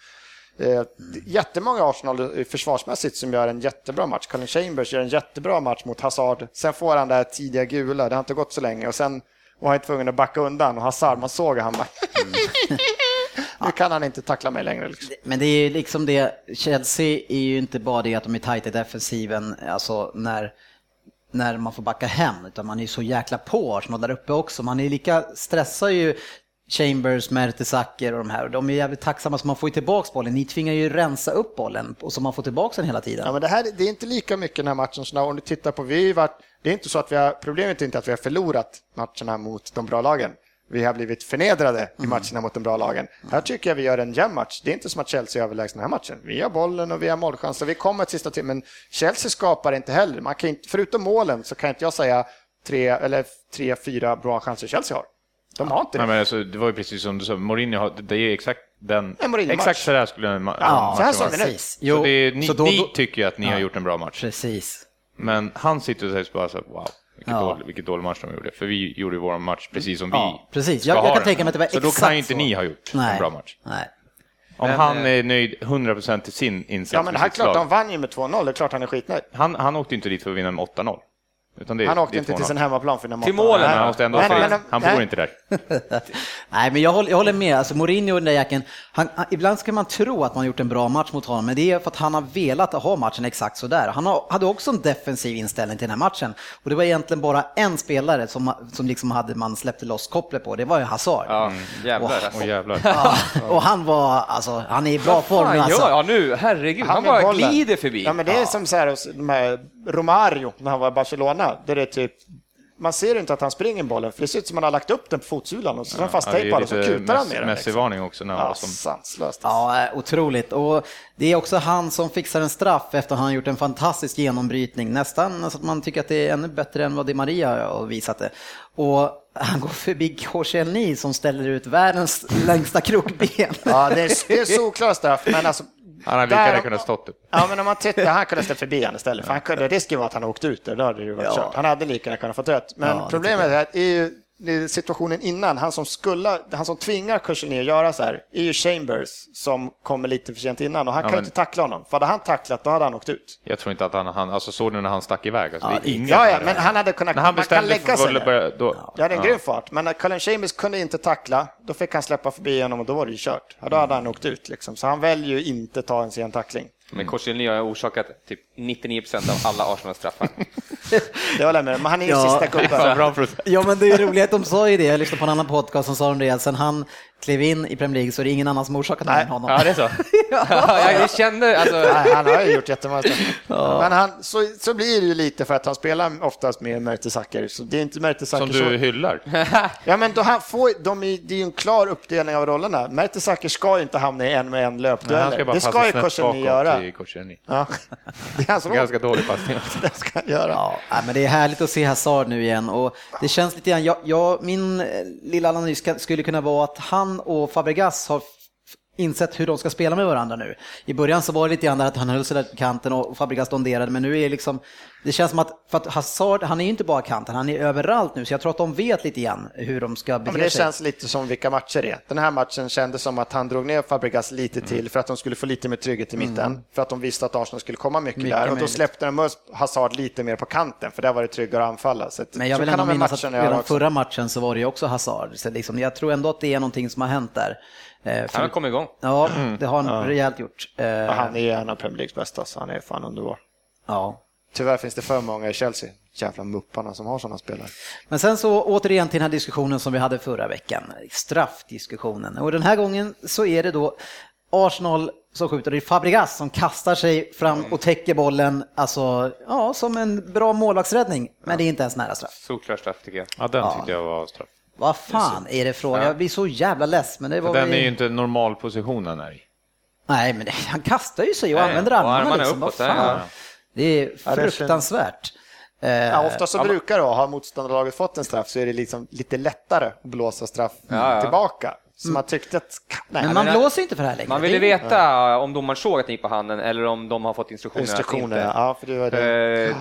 Eh, jättemånga Arsenal försvarsmässigt som gör en jättebra match. Colin Chambers gör en jättebra match mot Hazard. Sen får han det här tidiga gula, det har inte gått så länge. Och sen var han tvungen att backa undan och Hazard, man såg att han bara... nu kan han inte tackla mig längre. Liksom. Men det är ju liksom det, Chelsea är ju inte bara det att de är tajta i defensiven, alltså när, när man får backa hem, utan man är ju så jäkla på Arsenal där uppe också. Man är lika, stressar ju Chambers, Mertesacker och de här, de är jävligt tacksamma så man får ju tillbaks bollen. Ni tvingar ju rensa upp bollen och så man får tillbaks den hela tiden. Ja, men det, här, det är inte lika mycket den här matchen som om du tittar på, vi varit, det är inte så att vi har, problemet är inte att vi har förlorat matcherna mot de bra lagen. Vi har blivit förnedrade i matcherna mot de bra lagen. Här tycker jag vi gör en jämn match. Det är inte som att Chelsea är överlägsna den här matchen. Vi har bollen och vi har målchanser. Vi kommer ett sista till, men Chelsea skapar inte heller. Man kan inte, förutom målen så kan inte jag säga tre eller tre, fyra bra chanser Chelsea har. De har inte det. Nej, men alltså, det var ju precis som du sa, Mourinho, har- det är exakt den... En Mourinho-match. Exakt så där skulle en ma- Ja, så här match vara. den ut. precis. Så det är, ni, så då- ni då- tycker ju att ni har gjort en bra match. Precis. Men han sitter och säger bara så här, wow, vilket, Ja. dålig, vilket dålig match de gjorde. För vi gjorde ju vår match precis som Ja, vi precis. ska Jag- jag ha kan den. tänka mig att det var Så då exakt kan ju inte så. ni ha gjort Nej. en bra match. Nej. Om Men, han eh, är nöjd 100% till sin insats Ja, men det med här sitt klart, lag. de vann ju med 2-0. Det är klart han är skitnöjd. Han, han åkte inte dit för att vinna med 8-0. Utan det, Han åkte är inte 2-0. till sin hemmaplan för den Till målen, han måste ändå Men- men- han nej. bor inte där. Nej, men jag håller, jag håller med. Alltså Mourinho och den där jäkeln, han, han, ibland ska man tro att man gjort en bra match mot honom, men det är för att han har velat ha matchen exakt så där. Han har, hade också en defensiv inställning till den här matchen och det var egentligen bara en spelare som, som liksom hade man släppte loss kopplet på, det var ju Hazard. Ja, jävlar alltså. Åh jävlar. Ja, och han var, alltså, han är i bra form nu alltså. ja, ja, nu, herregud, han, med bara bollen. glider förbi. Ja, men det är som så här, hos de här Romario när han var i Barcelona. Där det är typ, man ser inte att han springer bollen, för det ser ut som att han har lagt upp den på fotsulan och så är den fasttejpad och så kutar han med den. Liksom. Messi-varning också. När Ja, som, sanslöst. Ja, otroligt. Och det är också han som fixar en straff efter att han gjort en fantastisk genombrytning. Nästan så att man tycker att det är ännu bättre än vad Di Maria har visat det. Och han går förbi Korselny som ställer ut världens längsta krokben. Ja, det är, det är solklar straff, men alltså... han hade lika gärna kunnat stått upp. Ja, men om man tittar, han kunde ställt förbi honom istället. För han kunde, risken var att han åkte ut där, då hade det ju varit Ja. kört. Han hade lika gärna kunnat få rött. Men Ja, problemet är, att är situationen innan, han som, skulle, han som tvingar Kursen att göra så här, är ju Chambers som kommer lite för sent innan och han Ja, kan ju men- inte tackla honom. För hade han tacklat, då hade han åkt ut. Jag tror inte att han, han alltså såg du när han stack iväg? Alltså, Ja, ingen Ja, ja, men han hade kunnat, När han man kan lägga sig börja, då... Ja, det är en grym fart, men när Colin Chambers kunde inte tackla, då fick han släppa förbi honom och då var det ju kört. Ja, då hade han åkt ut liksom. Så han väljer ju inte ta en sen tackling. Men Korselny har orsakat typ 99 procent av alla Arsenals straffar. Det håller jag med men han är ju Ja. sista gubben. Ja men det är roligt att de sa ju det, jag lyssnade på en annan podcast som sa de det, att sen han klev in i Premier League så är det ingen annan som orsakat det än honom. Ja, det är så. Ja, jag kände, alltså, Nej, han har ju gjort jättemånga straffar. Men han, så, så blir det ju lite för att han spelar oftast med Mertesacker. Så det är inte Mertesacker Som så... du hyllar. Ja, men då han får, de är, det är ju en klar uppdelning av rollerna. Mertesacker ska ju inte hamna i en med en Nej, löpdueller. han ska bara det ska ju bakåt göra. Ja. Det är hans roll. Ganska dålig passning. Det ska han göra. Ja, men det är härligt att se Hazard nu igen och det känns lite grann, jag, jag, min eh, lilla analys skulle kunna vara att han och Fabregas har insett hur de ska spela med varandra nu. I början så var det lite grann att han höll sig där på kanten och Fabregas donderade, men nu är det liksom, det känns som att, för att Hazard, han är ju inte bara kanten, han är överallt nu, så jag tror att de vet lite grann hur de ska Ja, bete men det sig. känns lite som vilka matcher det är. Den här matchen kändes som att han drog ner Fabregas lite till för att de skulle få lite mer trygghet i mitten. För att de visste att Arsenal skulle komma mycket, Mycket där. Och då släppte de Hazard lite mer på kanten, för där var det tryggare att anfalla. Så Men jag vill ändå minnas att redan förra matchen så var det ju också Hazard, så liksom, jag tror ändå att det är någonting som har hänt där. Eh, för- han har kommit igång. Ja, det har han rejält gjort. Eh, Ja, han är en av Premier Leagues bästa, så han är fan underbar. ja. Tyvärr finns det för många i Chelsea, jävla mupparna som har sådana spelare. Men sen så återigen till den här diskussionen som vi hade förra veckan, straffdiskussionen. Och den här gången så är det då Arsenal som skjuter, det är Fabregas som kastar sig fram och täcker bollen, alltså ja, som en bra målvaktsräddning. Men det är inte ens nära straff. Solklar straff tycker jag. Ja, den tyckte jag var straff. Vad fan är det frågan? Jag blir så jävla less. Men det var Den väl- är ju inte normalpositionen här i. Nej, men det, han kastar ju sig och Nej, använder och armarna, armarna liksom. Vad uppåt, fan? ja. Det är det fruktansvärt. Eh, Ja, ofta så brukar då, har motståndarlaget fått en straff så är det liksom lite lättare att blåsa straff Ja, ja. tillbaka. Så man tyckte att... Nej, men man men- blåser ju inte för det här längre. Man Det ville veta om domaren såg att den gick på handen eller om de har fått instruktioner, instruktioner, att inte. ja, för det var det.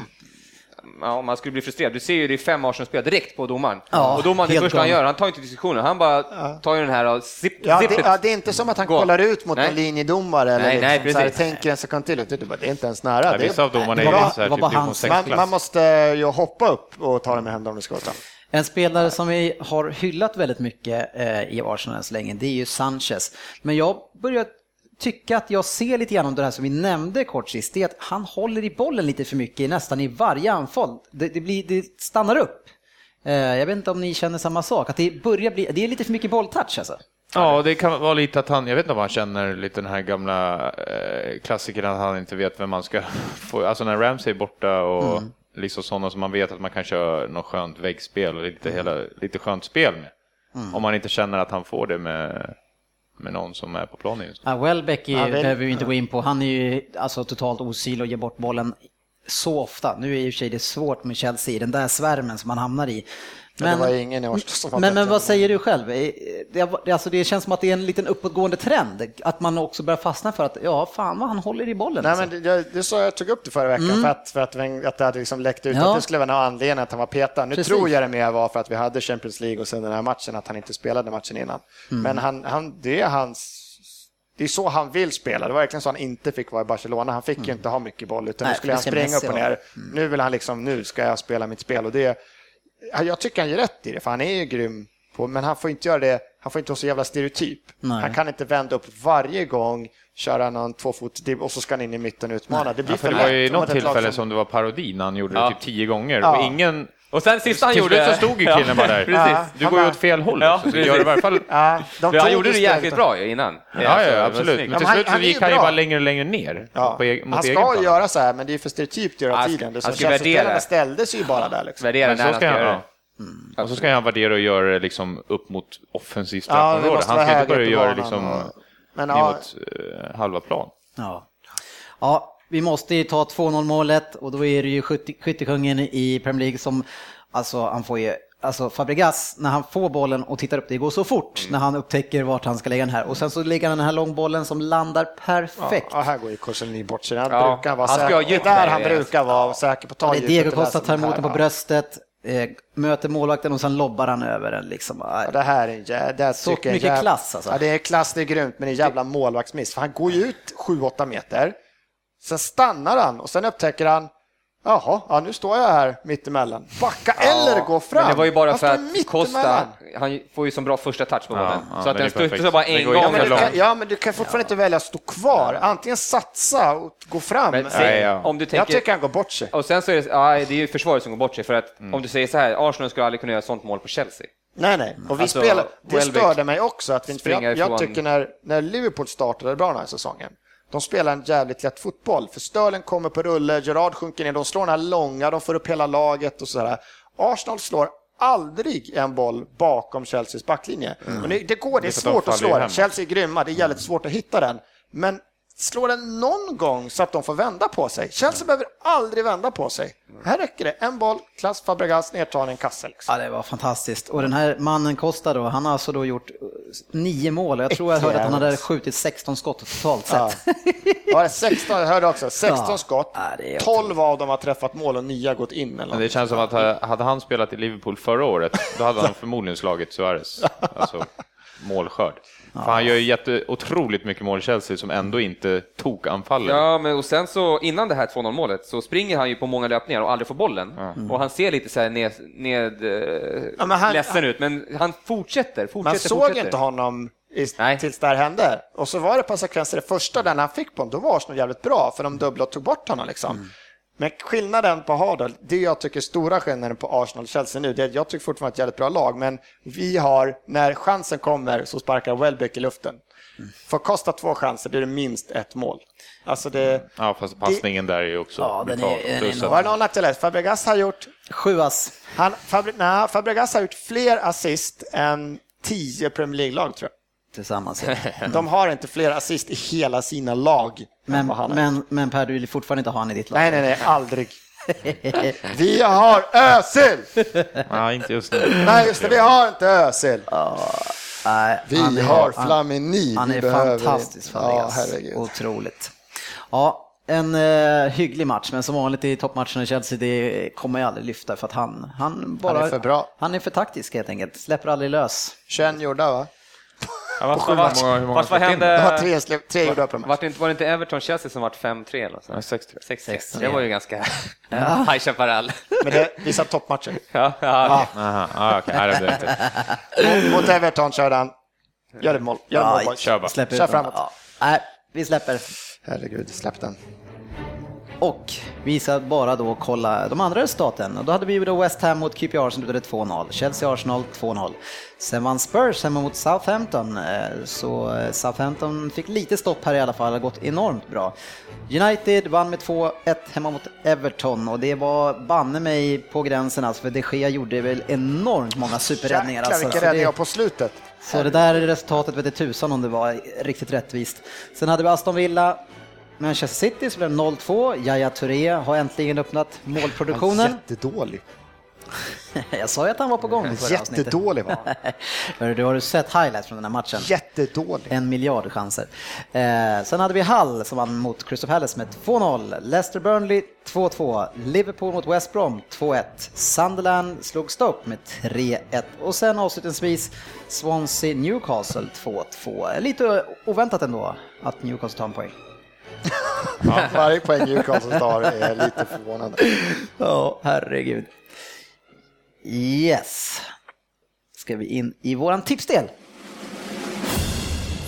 Eh, Ja, man skulle bli frustrerad. Du ser ju det är fem Arsenal-spelare direkt på domaren. Ja, och domaren, det första han gör, han tar inte diskussionen. Han bara tar ju den här och zip, Ja, det, ja, det är inte som att han Gå. kollar ut mot Nej. en linjedomare eller Nej, nej, liksom, så här, tänker en sekund till. Det, det är inte ens nära. Ja, Det av domarna det är var ju bara- så här det var typ hans- man, man 6-klass. måste ju hoppa upp och ta dem i händerna om det ska vara straff. En spelare som vi har hyllat väldigt mycket eh, i Arsenal än så länge, det är ju Sanchez. Men jag börjar tycka att jag ser lite grann om det här som vi nämnde kort sist, det är att han håller i bollen lite för mycket nästan i varje anfall. Det, det, blir, det stannar upp. Eh, jag vet inte om ni känner samma sak, att det börjar bli, det är lite för mycket bolltouch alltså. Ja, det kan vara lite att han, jag vet inte om han känner lite den här gamla eh, klassikern att han inte vet vem man ska få, alltså när Ramsey är borta och Mm. liksom sådana som man vet att man kan köra något skönt väggspel och lite, hela, lite skönt spel med. Mm. Om man inte känner att han får det med, med någon som är på planen just nu. Ja, Welbeck Ja, behöver vi inte gå in på, han är ju alltså totalt osynlig och ger bort bollen så ofta. Nu är ju i och för sig det svårt med Chelsea, i den där svärmen som man hamnar i. Men, det var ingen i Arsenal som var Men, men vad säger du själv? Det, alltså det känns som att det är en liten uppåtgående trend, att man också börjar fastna för att ja, fan vad han håller i bollen. Nej, alltså. men det, det sa jag tog upp det förra veckan för att, för att, att det hade liksom läckt ut Ja. att det skulle vara en anledning att han var petad. Nu Precis. tror jag det mer var för att vi hade Champions League och sen den här matchen att han inte spelade matchen innan. Men han, han, det är hans det är så han vill spela. Det var verkligen så han inte fick vara i Barcelona. Han fick ju inte ha mycket boll, utan Nej, nu skulle han springa upp och ner. Nu vill han liksom, nu ska jag spela mitt spel. Och det, jag tycker han gör rätt i det, för han är ju grym. På, men han får inte göra det, han får inte vara så jävla stereotyp. Nej. Han kan inte vända upp varje gång, köra någon tvåfot och så ska han in i mitten och utmana. Det blir Ja, för för det var ju något tillfälle som det var parodi när han gjorde Ja. det typ tio gånger Ja. och ingen... Och sen sista han till gjorde... slut så stod ju killen bara där. Precis. Ja. Du Han går ju åt fel håll Ja, precis. gör det i varje fall... Ja, de Han gjorde det jäkligt bra ju innan. Ja, Alltså, det ja, var absolut. Men Ja, till slut han- så han gick han ju bara längre och längre ner. Ja. På, e- mot han ska göra så här, men det är för stereotypt hela Han- tiden. Det han som ska Chelsea-spelarna värdera. ställde sig ju bara där. Liksom. Värdera när så han ska göra ja. det. Och så ska han värdera och göra det liksom upp mot offensivt Ja, det straffområde. han ska inte börja göra det liksom Men ja, mot eh, halva plan. Ja. ja, vi måste ju ta 2-0 målet och då är det ju skytte- skyttekungen i Premier League som, alltså han får ju, alltså Fabregas, när han får bollen och tittar upp, det går så fort när han upptäcker vart han ska lägga den här och sen så lägger han den här långbollen som landar perfekt. Ja, här går ju Koscielny bort sig. Han Ja, brukar vara han säker. där han brukar vara säker på att ta Det är djupet, Diego Costa tar emot här, den på bröstet, eh, möter målvakten och sen lobbar han över den liksom. Ja, det här är en jä- det här Så mycket jävla- klass, alltså. Ja, det är klass, det är grymt, men det är en jävla målvaktsmiss. För han går ju ut 7-8 meter, sen stannar han och sen upptäcker han Jaha, ja, nu står jag här mittemellan. Backa eller gå fram. Men det var ju bara för att. Costa, han får ju som bra första touch på bollen. ja, så att den det är perfekt. studsar bara en gång. Ja men, kan, ja, men du kan fortfarande inte välja att stå kvar. Antingen satsa och gå fram. Men ja. om du jag tänker... tycker han går bort sig. Och sen så är det, ja, det är ju försvaret som går bort sig för att om du säger så här, Arsenal skulle aldrig kunna göra sånt mål på Chelsea. Nej, nej. Och vi Alltså, spelar, det Welbeck störde mig också. Att vi inte, jag, jag tycker när, när Liverpool startade bra den här säsongen, de spelar en jävligt lätt fotboll. För Sterling kommer på rulle, Gerard sjunker ner, de slår den här långa, de får upp hela laget och sådär. Arsenal slår aldrig en boll bakom Chelseas backlinje. Och det, det går, det är Det är svårt att slå den. Chelsea är grymma, det är jävligt svårt att hitta den. Men slå den någon gång så att de får vända på sig. Chelsea behöver aldrig vända på sig. Här räcker det, en boll, klass Fabregas, nedtagning, kasse. Liksom. Ja, det var fantastiskt. Och den här mannen Costa då, han har alltså då gjort eh, nio mål. Jag tror jag hörde att han hade skjutit 16 skott totalt sett. Ja. Var det 16, jag hörde också, 16 Ja. skott, Ja, det är 12 av dem har träffat mål och 9 har gått in. Eller Men det något. känns som att ha- hade han spelat i Liverpool förra året, då hade han förmodligen slagit Suarez. Alltså målskörd. För han gör ju jätte, otroligt mycket mål i Chelsea som ändå inte tokanfaller. Ja, men och sen så innan det här 2-0 målet så springer han ju på många löpningar och aldrig får bollen. Och han ser lite så här ned, ned eh, Ja, men han- ledsen ut, men han fortsätter, fortsätter, Man såg fortsätter. inte honom i, Nej. tills det här hände. Och så var det par sekvenser, det första när han fick bollen, då var Arsenal jävligt bra, för de dubblade och tog bort honom. Liksom. Mm. Men skillnaden på Hardal, det jag tycker är stora skillnaden på Arsenal och Chelsea nu, det är att jag tycker fortfarande att det är ett jävligt bra lag, men vi har, när chansen kommer så sparkar Welbeck i luften. Mm. Får Costa två chanser, är det minst ett mål. Alltså det... Ja, fast passningen där är ju också Ja, den är- brutal. den är. Var att- det någon nackdel? Fabregas har gjort Sju ass. Han, Fabri, nej, Fabregas har gjort fler assist än tio Premier League-lag tror Tillsammans. De har inte fler assist i hela sina lag Men, men, men Per, du vill fortfarande inte ha han i ditt lag? Nej, nej, nej, aldrig. Vi har Özil! Ja, inte just nu. Nej, just det, vi har inte Özil. Nej, Vi är- har Flamini. Han är fantastisk Ja, Fabregas. herregud. Otroligt. Ja, en eh, hygglig match, men som vanligt i toppmatcherna i Chelsea, det kommer jag aldrig lyfta för att han, han bara... Han är för bra. Han är för taktisk helt enkelt, släpper aldrig lös. 21 gjorda, va? Ja, vad, sju vad, matcher. många, hur många vad släppte in? De har hände? tre, släpp- tre gjorda på match. Var det inte, var det inte Everton-Chelsea som vart 5-3 eller så? Nej, 6-3. 6-3. Det var ju ganska High Chaparral. Men det vissa toppmatcher. ja, ja, okej. Aha, ah, okej. Nej, det blev inte. Mot Everton körde han. Gör ett mål. Gör mål, Ja, boys. Kör bara. Släpper Kör framåt. Ja. Nej, vi släpper. Herregud, släpp den. Och vi ska bara då kolla de andra resultaten. Och då hade vi ju då West Ham mot QPR som slutade 2-0. Chelsea-Arsenal 2-0. Sen vann Spurs hemma mot Southampton. eh, Så eh, Southampton fick lite stopp här i alla fall, det har gått enormt bra. United vann med 2-1 hemma mot Everton och det var banne mig på gränsen alltså, för de Gea gjorde väl enormt många superräddningar. Jäklar Alltså. vilka Så räddningar det- på slutet. så det där resultatet vet tusan om det var riktigt rättvist. Sen hade vi Aston Villa, Manchester City så blev det 0-2. Yahya Touré har äntligen öppnat målproduktionen. Jättedålig. Jag sa ju att han var på gång. Jättedålig var han. Hörru, Du har du sett highlights från den här matchen? Jättedålig. En miljard chanser. Eh, sen hade vi Hull som vann mot Crystal Palace med 2-0. Leicester Burnley 2-2. Liverpool mot West Brom 2-1. Sunderland slog Stoke med 3-1. Och sen avslutningsvis Swansea Newcastle 2-2. Lite oväntat ändå att Newcastle tar en poäng. Varje poäng Newcastle tar är lite förvånande. Ja, herregud. Yes. Ska vi in i våran tipsdel?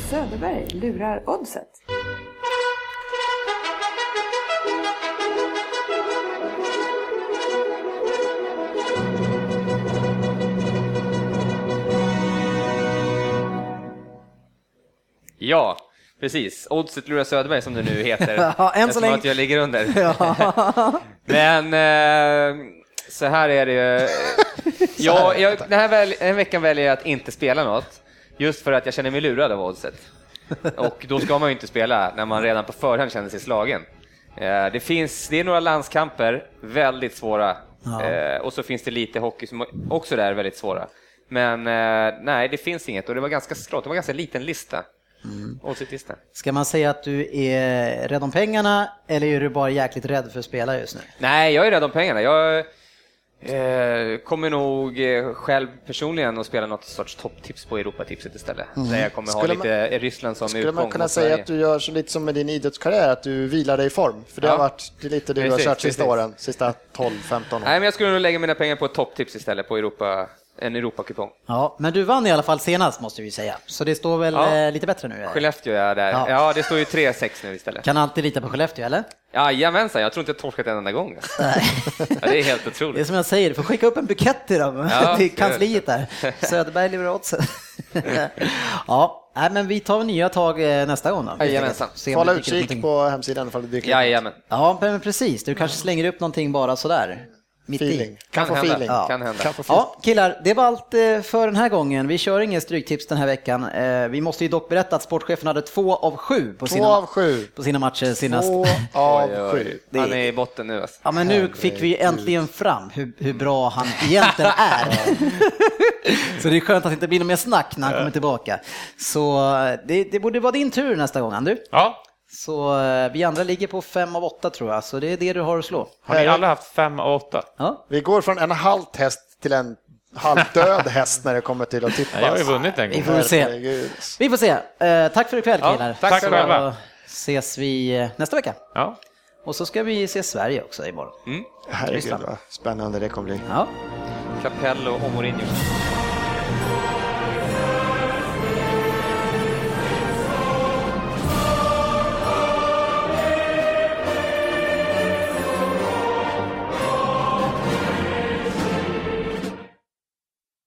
Söderberg lurar oddset. ja, precis. Oddset Lura Söderberg som det nu heter. Ja, än så länge. att jag ligger under. Men eh, så här är det ju. Ja, jag, den här väl, den här veckan väljer jag att inte spela något. Just för att jag känner mig lurad av oddset. Och då ska man ju inte spela när man redan på förhand känner sig slagen. Eh, Det, finns, det är några landskamper, väldigt svåra. Ja. Eh, Och så finns det lite hockey som också där är väldigt svåra. Men eh, nej, det finns inget och det var ganska strått. Det var ganska liten lista. Mm. Oddset-lista. Ska man säga att du är rädd om pengarna eller är du bara jäkligt rädd för att spela just nu? Nej, jag är rädd om pengarna. Jag eh, kommer nog eh, själv personligen att spela något sorts topptips på Europatipset istället. Där jag kommer ha Skulle lite Ryssland som Skulle utgång man kunna säga att du gör så lite som med din idrottskarriär, att du vilar dig i form? För det Ja. har varit det är lite du har Precis, kört sista precis. åren, sista 12-15 åren. Nej, men jag skulle nog lägga mina pengar på ett topptips istället på Europa, en Europakupong. Ja, men du vann i alla fall senast måste vi säga, så det står väl Ja. eh, lite bättre nu? eller? Skellefteå är där. Ja. Ja, det står ju 3-6 nu istället. Kan alltid lita på Skellefteå, eller? Jajamensan, jag tror inte jag torskat en enda gång. Alltså. Ja, det är helt Det är otroligt. som jag säger, du får skicka upp en bukett till dem, Ja, till kansliet där. Söderberg lever oddsen. ja, nej, men vi tar nya tag eh, nästa gång då. Jajamensan. Upp utkik på hemsidan ifall det dyker upp Jajamän, Ja, men precis. Du kanske slänger upp någonting bara sådär. Mitt feeling. i. Kan, Kan få hända. feeling. Ja. kan hända. Kan få feeling. Ja, killar, det var allt eh, för den här gången. Vi kör ingen stryktips den här veckan. Eh, Vi måste ju dock berätta att sportchefen hade två av sju på Två sina, av sju. på sina matcher senast. Två av sju. Han är i botten nu alltså. Ja, men nu fick vi äntligen fram hur, hur bra han egentligen är. Så det är skönt att det inte blir något mer snack när han kommer tillbaka. Så eh, det, det borde vara din tur nästa gång, Andu. Ja, Så eh, vi andra ligger på fem av åtta tror jag, så det är det du har att slå. har ni alla haft fem av åtta? Ja, Vi går från en halvt häst till en halvdöd häst när det kommer till att tippas. Nej, jag har ju vunnit en vi gång. får se. Vi får se. Eh, tack för ikväll Ja, killar. tack Så själva. ses vi eh, nästa vecka. Ja. Och så ska vi se Sverige också imorgon. Herregud vad spännande det kommer bli. Ja. Capello och Mourinho.